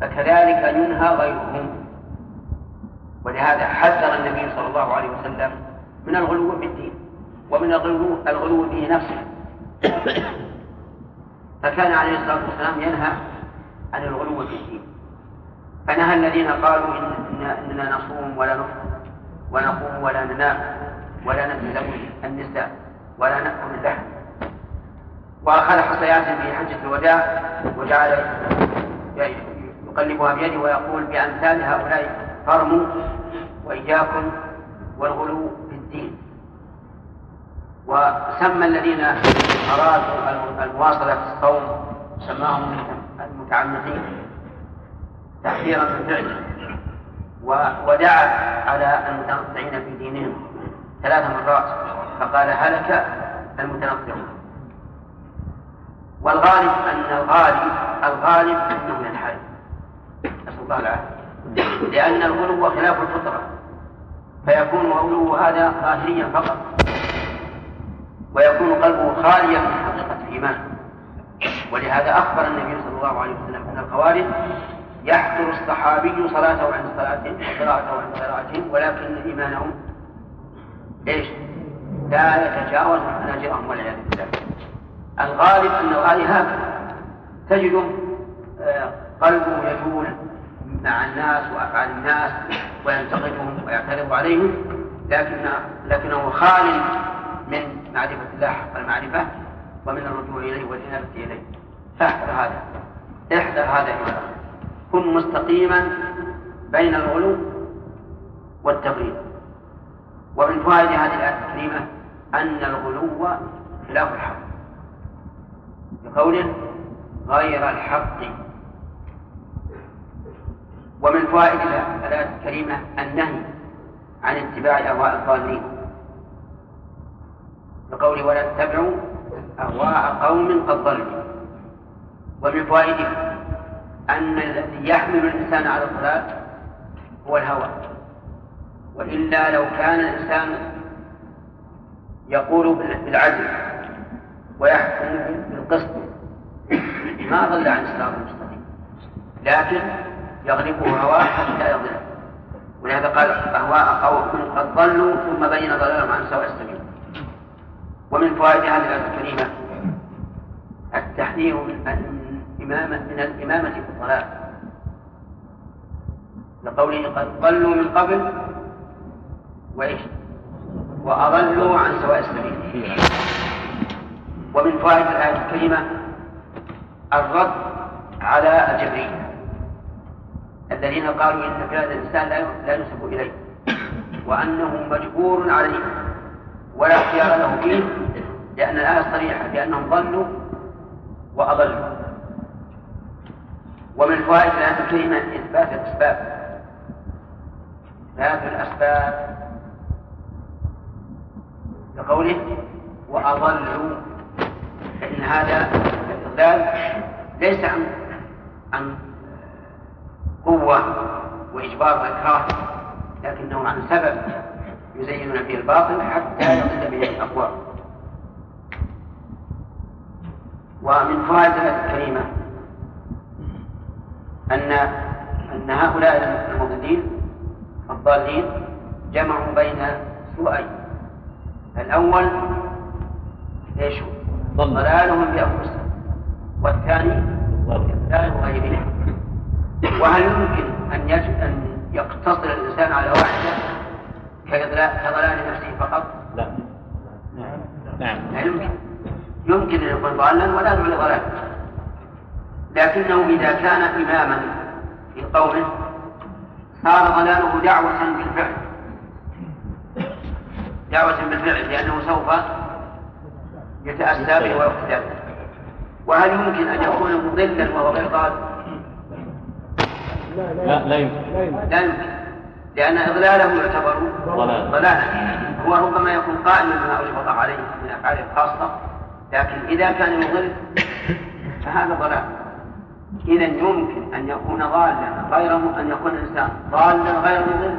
فكذلك ينهى غيرهم. ولهذا حذر النبي صلى الله عليه وسلم من الغلو في الدين ومن الغلو الغلو في نفسه. فكان عليه الصلاة والسلام ينهى عن الغلو في الدين. فنهى الذين قالوا إن إننا نصوم ولا نفطر ونقوم ولا ننام ولا نتزوج النساء ولا نأكل اللحم. وأخذ حصيات في حجة الوداع وجعل يقلبها بيده ويقول بأمثال هؤلاء فرموا وإياكم والغلو في الدين. وسمى الذين أرادوا المواصلة في الصوم سماهم المتعمدين تحذيرا من فعله ودعا على المتنطعين في دينهم ثلاث مرات فقال هلك المتنطعون. والغالب أن الغالب الغالب أنه ينحرف نسأل الله العافية. لأن الغلو خلاف الفطرة. فيكون غلو هذا ظاهريا فقط. ويكون قلبه خاليا من حقيقة الإيمان. ولهذا أخبر النبي صلى الله عليه وسلم أن الخوارج يحضر الصحابي صلاته عند صلاتهم وقراءته عند قراءتهم ولكن إيمانهم إيش؟ لا يتجاوز حناجرهم والعياذ بالله. الغالب أن الغالب هكذا. تجده آه، قلبه يجول مع الناس وأفعال الناس وينتقدهم ويعترض عليهم لكن لكنه خال من معرفة الله حق المعرفة ومن الرجوع إليه والإنابة إليه. فاحذر هذا. احذر هذا أيها كن مستقيما بين الغلو والتغيير ومن فوائد هذه الآية الكريمة أن الغلو خلاف الحق. بقوله غير الحق ومن فوائد الآية الكريمة النهي عن اتباع أهواء الضالين. بقول ولا تتبعوا أهواء قوم قد ضلوا. ومن فوائده أن الذي يحمل الإنسان على الضلال هو الهوى. وإلا لو كان الإنسان يقول بالعدل ويحكم بالقسط ما ضل عن الصراط المستقيم. لكن يغلبه هواه حتى يضل. ولهذا قال أهواء قوم قد ضلوا ثم بين ضلالهم عن سواء السبيل. ومن فوائد هذه الآية الكريمة التحذير من الإمامة من الإمامة في الضلال لقوله قد ضلوا من قبل وإيش؟ وأضلوا عن سواء السبيل. ومن فوائد الآية الكريمة الرد على الجبرية الذين قالوا إن فعل الإنسان لا ينسب إليه وأنه مجبور عليه ولا اختيار له فيه لأن الآية صريحة بأنهم ضلوا وأضلوا. ومن فوائد الآية الكريمة إثبات الأسباب. إثبات الأسباب كقوله وأضلوا فإن هذا الإضلال ليس عن عن قوة وإجبار وإكراه لكنه عن سبب يزينون به الباطل حتى يضل به الأقوى ومن فوائد الآية الكريمة أن أن هؤلاء المضلين الضالين جمعوا بين سوءين. الأول إيش؟ ضلالهم بأنفسهم والثاني إضلال غيرهم وهل يمكن أن أن يقتصر الإنسان على واحدة كضلال نفسه فقط؟ لا. نعم. لا يمكن. يمكن أن يكون ضالا ولا يدعو لضلال لكنه إذا كان إماما في قومه صار ضلاله دعوة بالفعل. دعوة بالفعل لأنه سوف يتأسى به ويقتدى وهل يمكن أن يكون مضلا وهو غير ضال؟ لا لا يمكن. لا يمكن. لأن إضلاله يعتبر ضلال. ضلالا. هو ربما يكون قائما بما أوجب الله عليه من أفعاله الخاصة لكن إذا كان يضل فهذا ضلال. إذا يمكن أن يكون ضالا غير أن يكون الإنسان ضالا غير مضل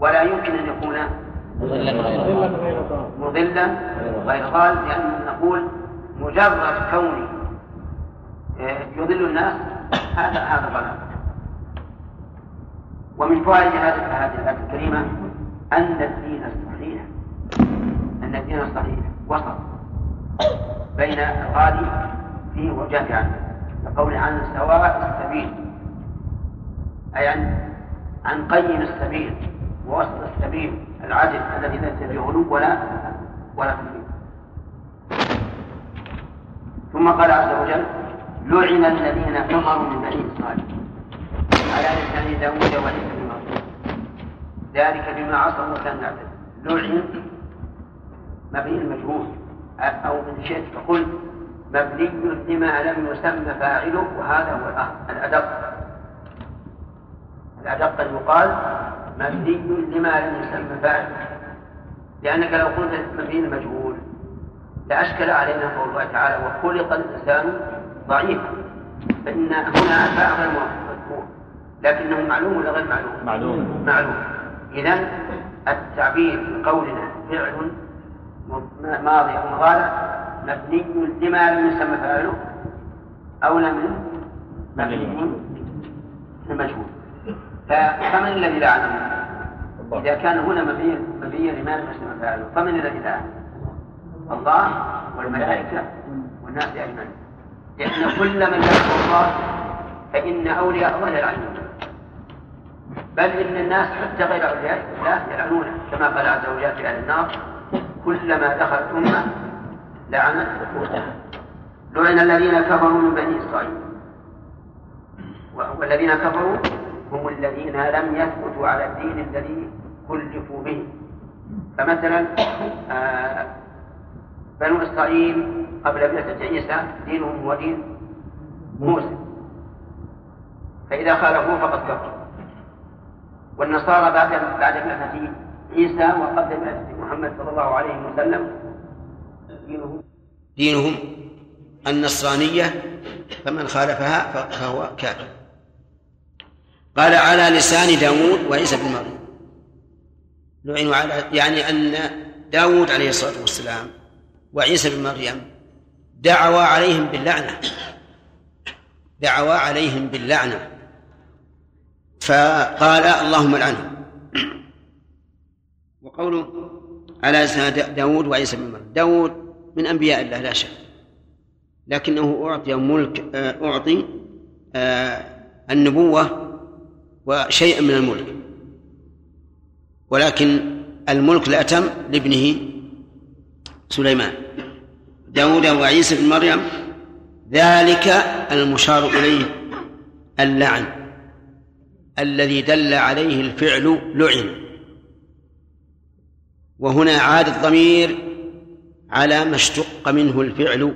ولا يمكن أن يكون مضلا غير مضلا غير ضال. لأن نقول مجرد كونه آه، يضل الناس هذا هذا ضلال. ومن فوائد هذه الآية الكريمة أن الدين الصحيح أن الدين الصحيح وسط بين الغالي فيه والجافي عنه. كقول عن سواء السبيل. أي عن عن قيم السبيل ووسط السبيل العدل الذي ليس فيه غلو ولا ولا تفريط ثم قال عز وجل لعن الذين كفروا من بني إسرائيل. على لسان داوود مريم ذلك بما عصوا وكانوا يعتدون لعن مبني المجهول أو من شئت فقل مبني لما لم يسمى فاعله وهذا هو الأدق. الأدق ان يقال مبني لما لم يسمى فاعله. لأنك لو قلت مبني المجهول لأشكل علينا قول الله تعالى وخلق الإنسان ضعيفا. فإن هنا فاء غير لكنه معلوم ولا غير معلوم؟ معلوم. معلوم. إذا التعبير بقولنا فعل ماضي أو مضارع مبني لما لم يسمى فاعله أولى من مبني المجهول فمن الذي لعنه؟ إذا كان هنا مبني مبني لما لم يسمى فاعله فمن الذي لعنه؟ الله والملائكة والناس أجمعين. لأن كل من يعصي الله فإن أولياء الله يلعنون بل إن الناس حتى غير أولياء الله يلعنونه كما قال عز وجل في أهل النار كلما دخلت أمة لعنت أختها لعن الذين كفروا من بني إسرائيل. والذين كفروا هم الذين لم يثبتوا على الدين الذي كلفوا به. فمثلا آه بنو إسرائيل قبل بعثة عيسى دينهم هو دين موسى. فإذا خالفوه فقد كفروا. والنصارى بعد بعد بعثة عيسى وقبل بعثة محمد صلى الله عليه وسلم. دينهم. دينهم النصرانية فمن خالفها فهو كافر. قال على لسان داود وعيسى بن مريم. لعنوا على يعني أن داود عليه الصلاة والسلام وعيسى بن مريم دعوا عليهم باللعنة. دعوا عليهم باللعنة. فقال اللهم لعنهم وقوله على لسان دا- داود وعيسى بن مريم. داود من أنبياء الله لا شك. لكنه أعطي ملك آه، أعطي آه، النبوة وشيئا من الملك. ولكن الملك الأتم لابنه سليمان. داود وعيسى بن مريم ذلك المشار إليه اللعن. الذي دل عليه الفعل لعن. وهنا عاد الضمير على ما اشتق منه الفعل.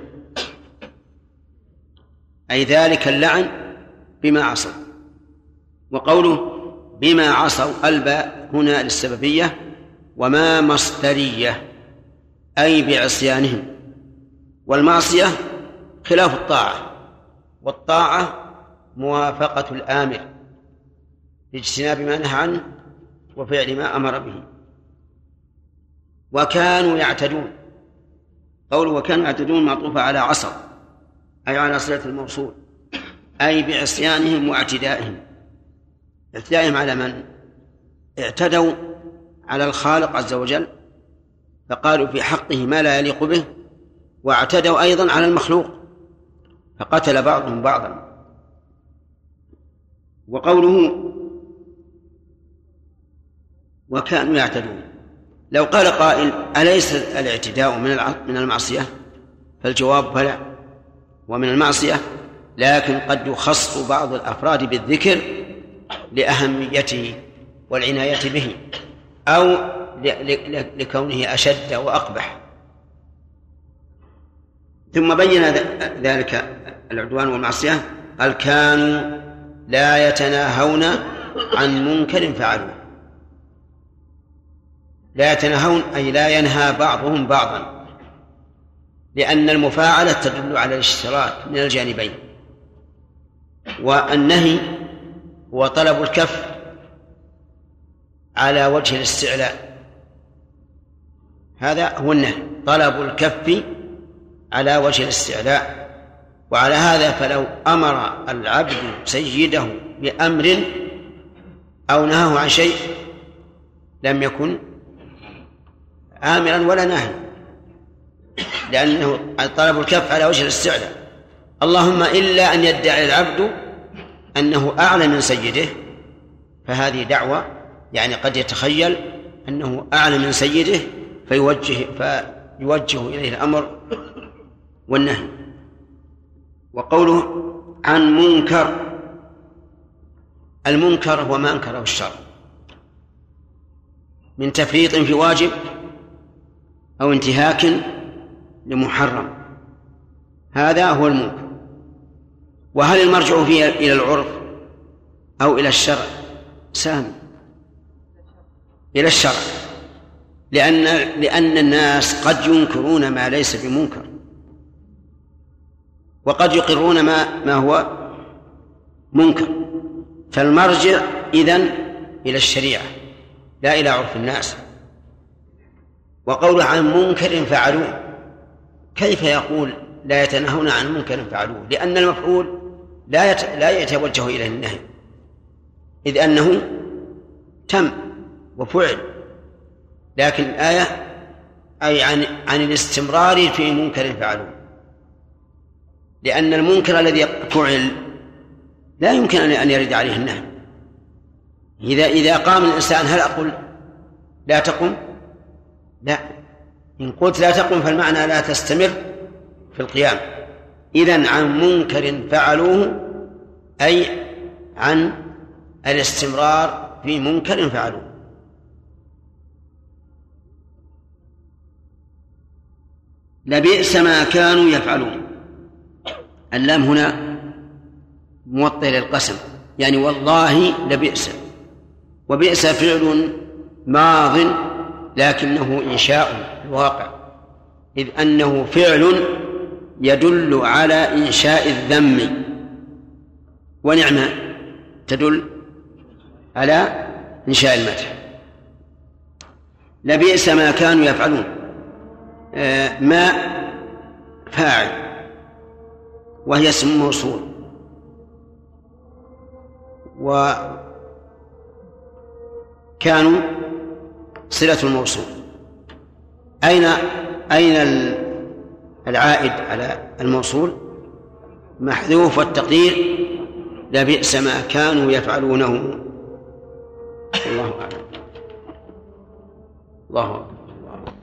أي ذلك اللعن بما عصوا. وقوله بما عصوا الباء هنا للسببية وما مصدرية أي بعصيانهم. والمعصية خلاف الطاعة والطاعة موافقة الآمر. لاجتناب ما نهى عنه وفعل ما أمر به. وكانوا يعتدون. قول وكانوا يعتدون معطوفة على عصر أي على صلة الموصول أي بعصيانهم واعتدائهم. اعتدائهم على من؟ اعتدوا على الخالق عز وجل فقالوا في حقه ما لا يليق به واعتدوا أيضا على المخلوق فقتل بعضهم بعضا. وقوله وكانوا يعتدون. لو قال قائل أليس الاعتداء من من المعصية؟ فالجواب بلى. ومن المعصية لكن قد يخص بعض الأفراد بالذكر لأهميته والعناية به أو لكونه أشد وأقبح. ثم بين ذلك العدوان والمعصية قال كانوا لا يتناهون عن منكر فعلوه. لا يتناهون أي لا ينهى بعضهم بعضا لأن المفاعلة تدل على الاشتراك من الجانبين والنهي هو طلب الكف على وجه الاستعلاء. هذا هو النهي طلب الكف على وجه الاستعلاء. وعلى هذا فلو أمر العبد سيده بأمر أو نهاه عن شيء لم يكن آمرا ولا ناهيا لأنه طلب الكف على وجه الاستعلاء اللهم إلا أن يدعي العبد أنه أعلى من سيده فهذه دعوة يعني قد يتخيل أنه أعلى من سيده فيوجه فيوجه إليه الأمر والنهي. وقوله عن منكر المنكر هو ما أنكره الشرع. من تفريط في واجب أو انتهاك لمحرم. هذا هو المنكر. وهل المرجع فيه إلى العرف أو إلى الشرع؟ سام إلى الشرع. لأن لأن الناس قد ينكرون ما ليس بمنكر. وقد يقرون ما ما هو منكر. فالمرجع إذن إلى الشريعة. لا إلى عرف الناس. وقوله عن منكر فعلوه. كيف يقول لا يتناهون عن منكر فعلوه؟ لأن المفعول لا يت... لا يتوجه إليه النهي. إذ أنه تم وفعل. لكن الآية أي عن عن الاستمرار في منكر فعلوه. لأن المنكر الذي فعل لا يمكن أن يرد عليه النهي. إذا إذا قام الإنسان هل أقول لا تقم؟ لا. إن قلت لا تقم فالمعنى لا تستمر في القيام. إذا عن منكر فعلوه أي عن الاستمرار في منكر فعلوه. لبئس ما كانوا يفعلون. اللام هنا موطئ للقسم. يعني والله لبئس. وبئس فعل ماض لكنه إنشاء الواقع. إذ أنه فعل يدل على إنشاء الذم. ونعمة تدل على إنشاء المدح. لبئس ما كانوا يفعلون. آه ما فاعل. وهي اسم موصول. وكانوا صلة الموصول. أين أين العائد على الموصول؟ محذوف والتقدير. لبئس ما كانوا يفعلونه. الله أعلم. الله أكبر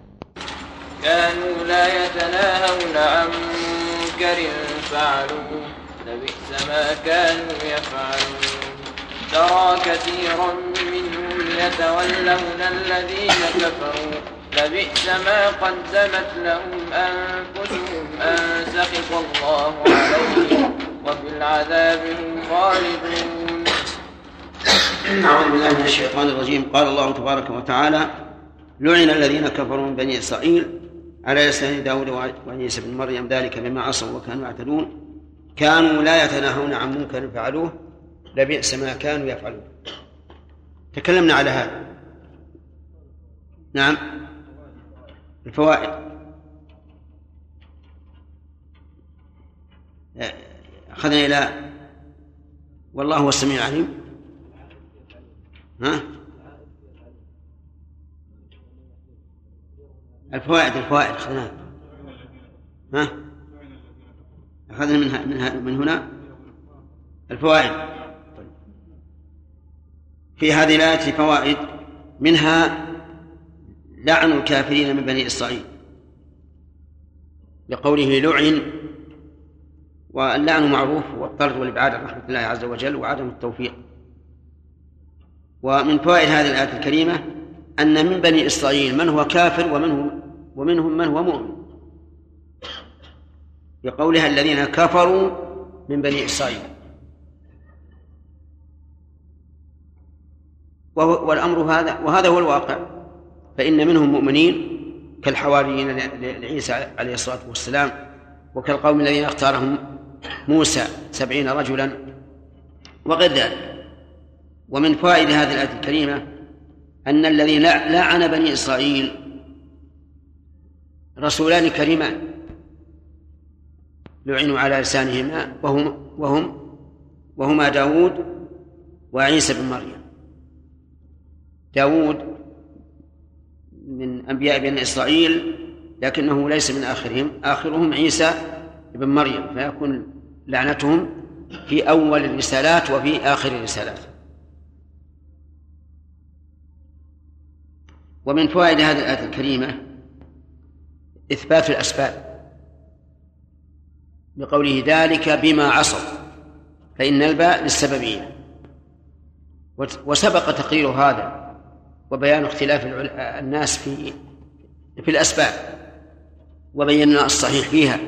كانوا لا يتناهون عن منكر فعلوه. لبئس ما كانوا يفعلون. ترى كثيرا منهم يتولون الذين كفروا. لبئس ما قدمت لهم أنفسهم. أن سخط الله عليهم وفي العذاب هم خالدون. أعوذ بالله من الشيطان الرجيم. قال الله تبارك وتعالى لعن الذين كفروا من بني إسرائيل على لسان داود وعيسى بن مريم. ذلك بما عصوا وكانوا يعتدون. كانوا لا يتناهون عن منكر فعلوه. لبئس ما كانوا يفعلون. تكلمنا على هذا. نعم. الفوائد. أخذنا إلى والله هو السميع العليم. ها؟ الفوائد الفوائد أخذناها. ها؟ أخذنا منها من هنا. الفوائد. في هذه الآية فوائد منها لعن الكافرين من بني إسرائيل لقوله لعن واللعن معروف والطرد والإبعاد عن رحمة الله عز وجل وعدم التوفيق. ومن فوائد هذه الآية الكريمة أن من بني إسرائيل من هو كافر ومنهم ومنهم من هو مؤمن. بقولها الذين كفروا من بني إسرائيل. والأمر هذا وهذا هو الواقع. فإن منهم مؤمنين كالحواريين لعيسى عليه الصلاة والسلام وكالقوم الذين اختارهم موسى سبعين رجلا وغير ذلك. ومن فوائد هذه الآية الكريمة أن الذي لعن بني إسرائيل رسولان كريمان لعنوا على لسانهما وهم وهم وهما داود وعيسى بن مريم. داود من أنبياء بني إسرائيل لكنه ليس من آخرهم. آخرهم عيسى بن مريم فيكون لعنتهم في أول الرسالات وفي آخر الرسالات. ومن فوائد هذه الآية الكريمة إثبات الأسباب بقوله ذلك بما عصوا فإن الباء للسببية وسبق تقرير هذا وبيان اختلاف الناس في في الأسباب وبينا الصحيح فيها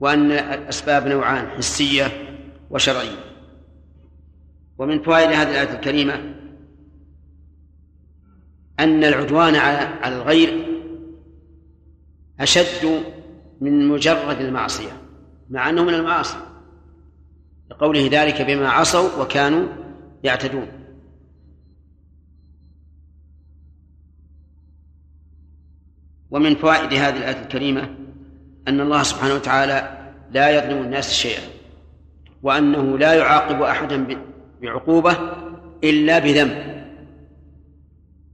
وأن الأسباب نوعان حسية وشرعية. ومن فوائد هذه الآية الكريمة أن العدوان على الغير أشد من مجرد المعصية مع أنه من المعاصي. لقوله ذلك بما عصوا وكانوا يعتدون. ومن فوائد هذه الآية الكريمة أن الله سبحانه وتعالى لا يظلم الناس شيئا وأنه لا يعاقب أحدا بعقوبة إلا بذنب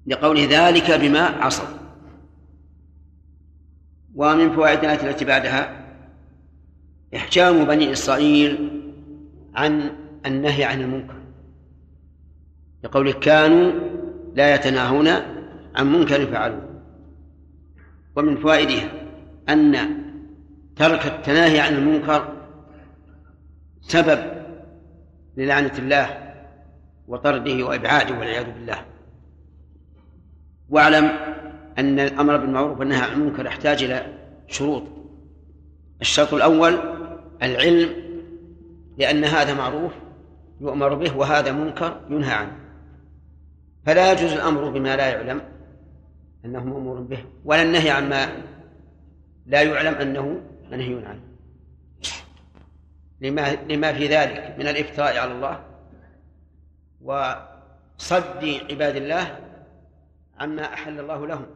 لقوله ذلك بما عصوا. ومن فوائد الآية التي بعدها إحجام بني إسرائيل عن النهي عن المنكر لقوله كانوا لا يتناهون عن منكر فعلوه. ومن فوائدها أن ترك التناهي عن المنكر سبب للعنة الله وطرده وإبعاده والعياذ بالله. واعلم أن الأمر بالمعروف والنهي عن المنكر يحتاج إلى شروط. الشرط الأول العلم لأن هذا معروف يؤمر به وهذا منكر ينهى عنه. فلا يجوز الأمر بما لا يعلم أنه مأمور به ولا النهي عما لا يعلم أنه منهي عنه. لما لما في ذلك من الإفتراء على الله وصد عباد الله عما أحل الله لهم.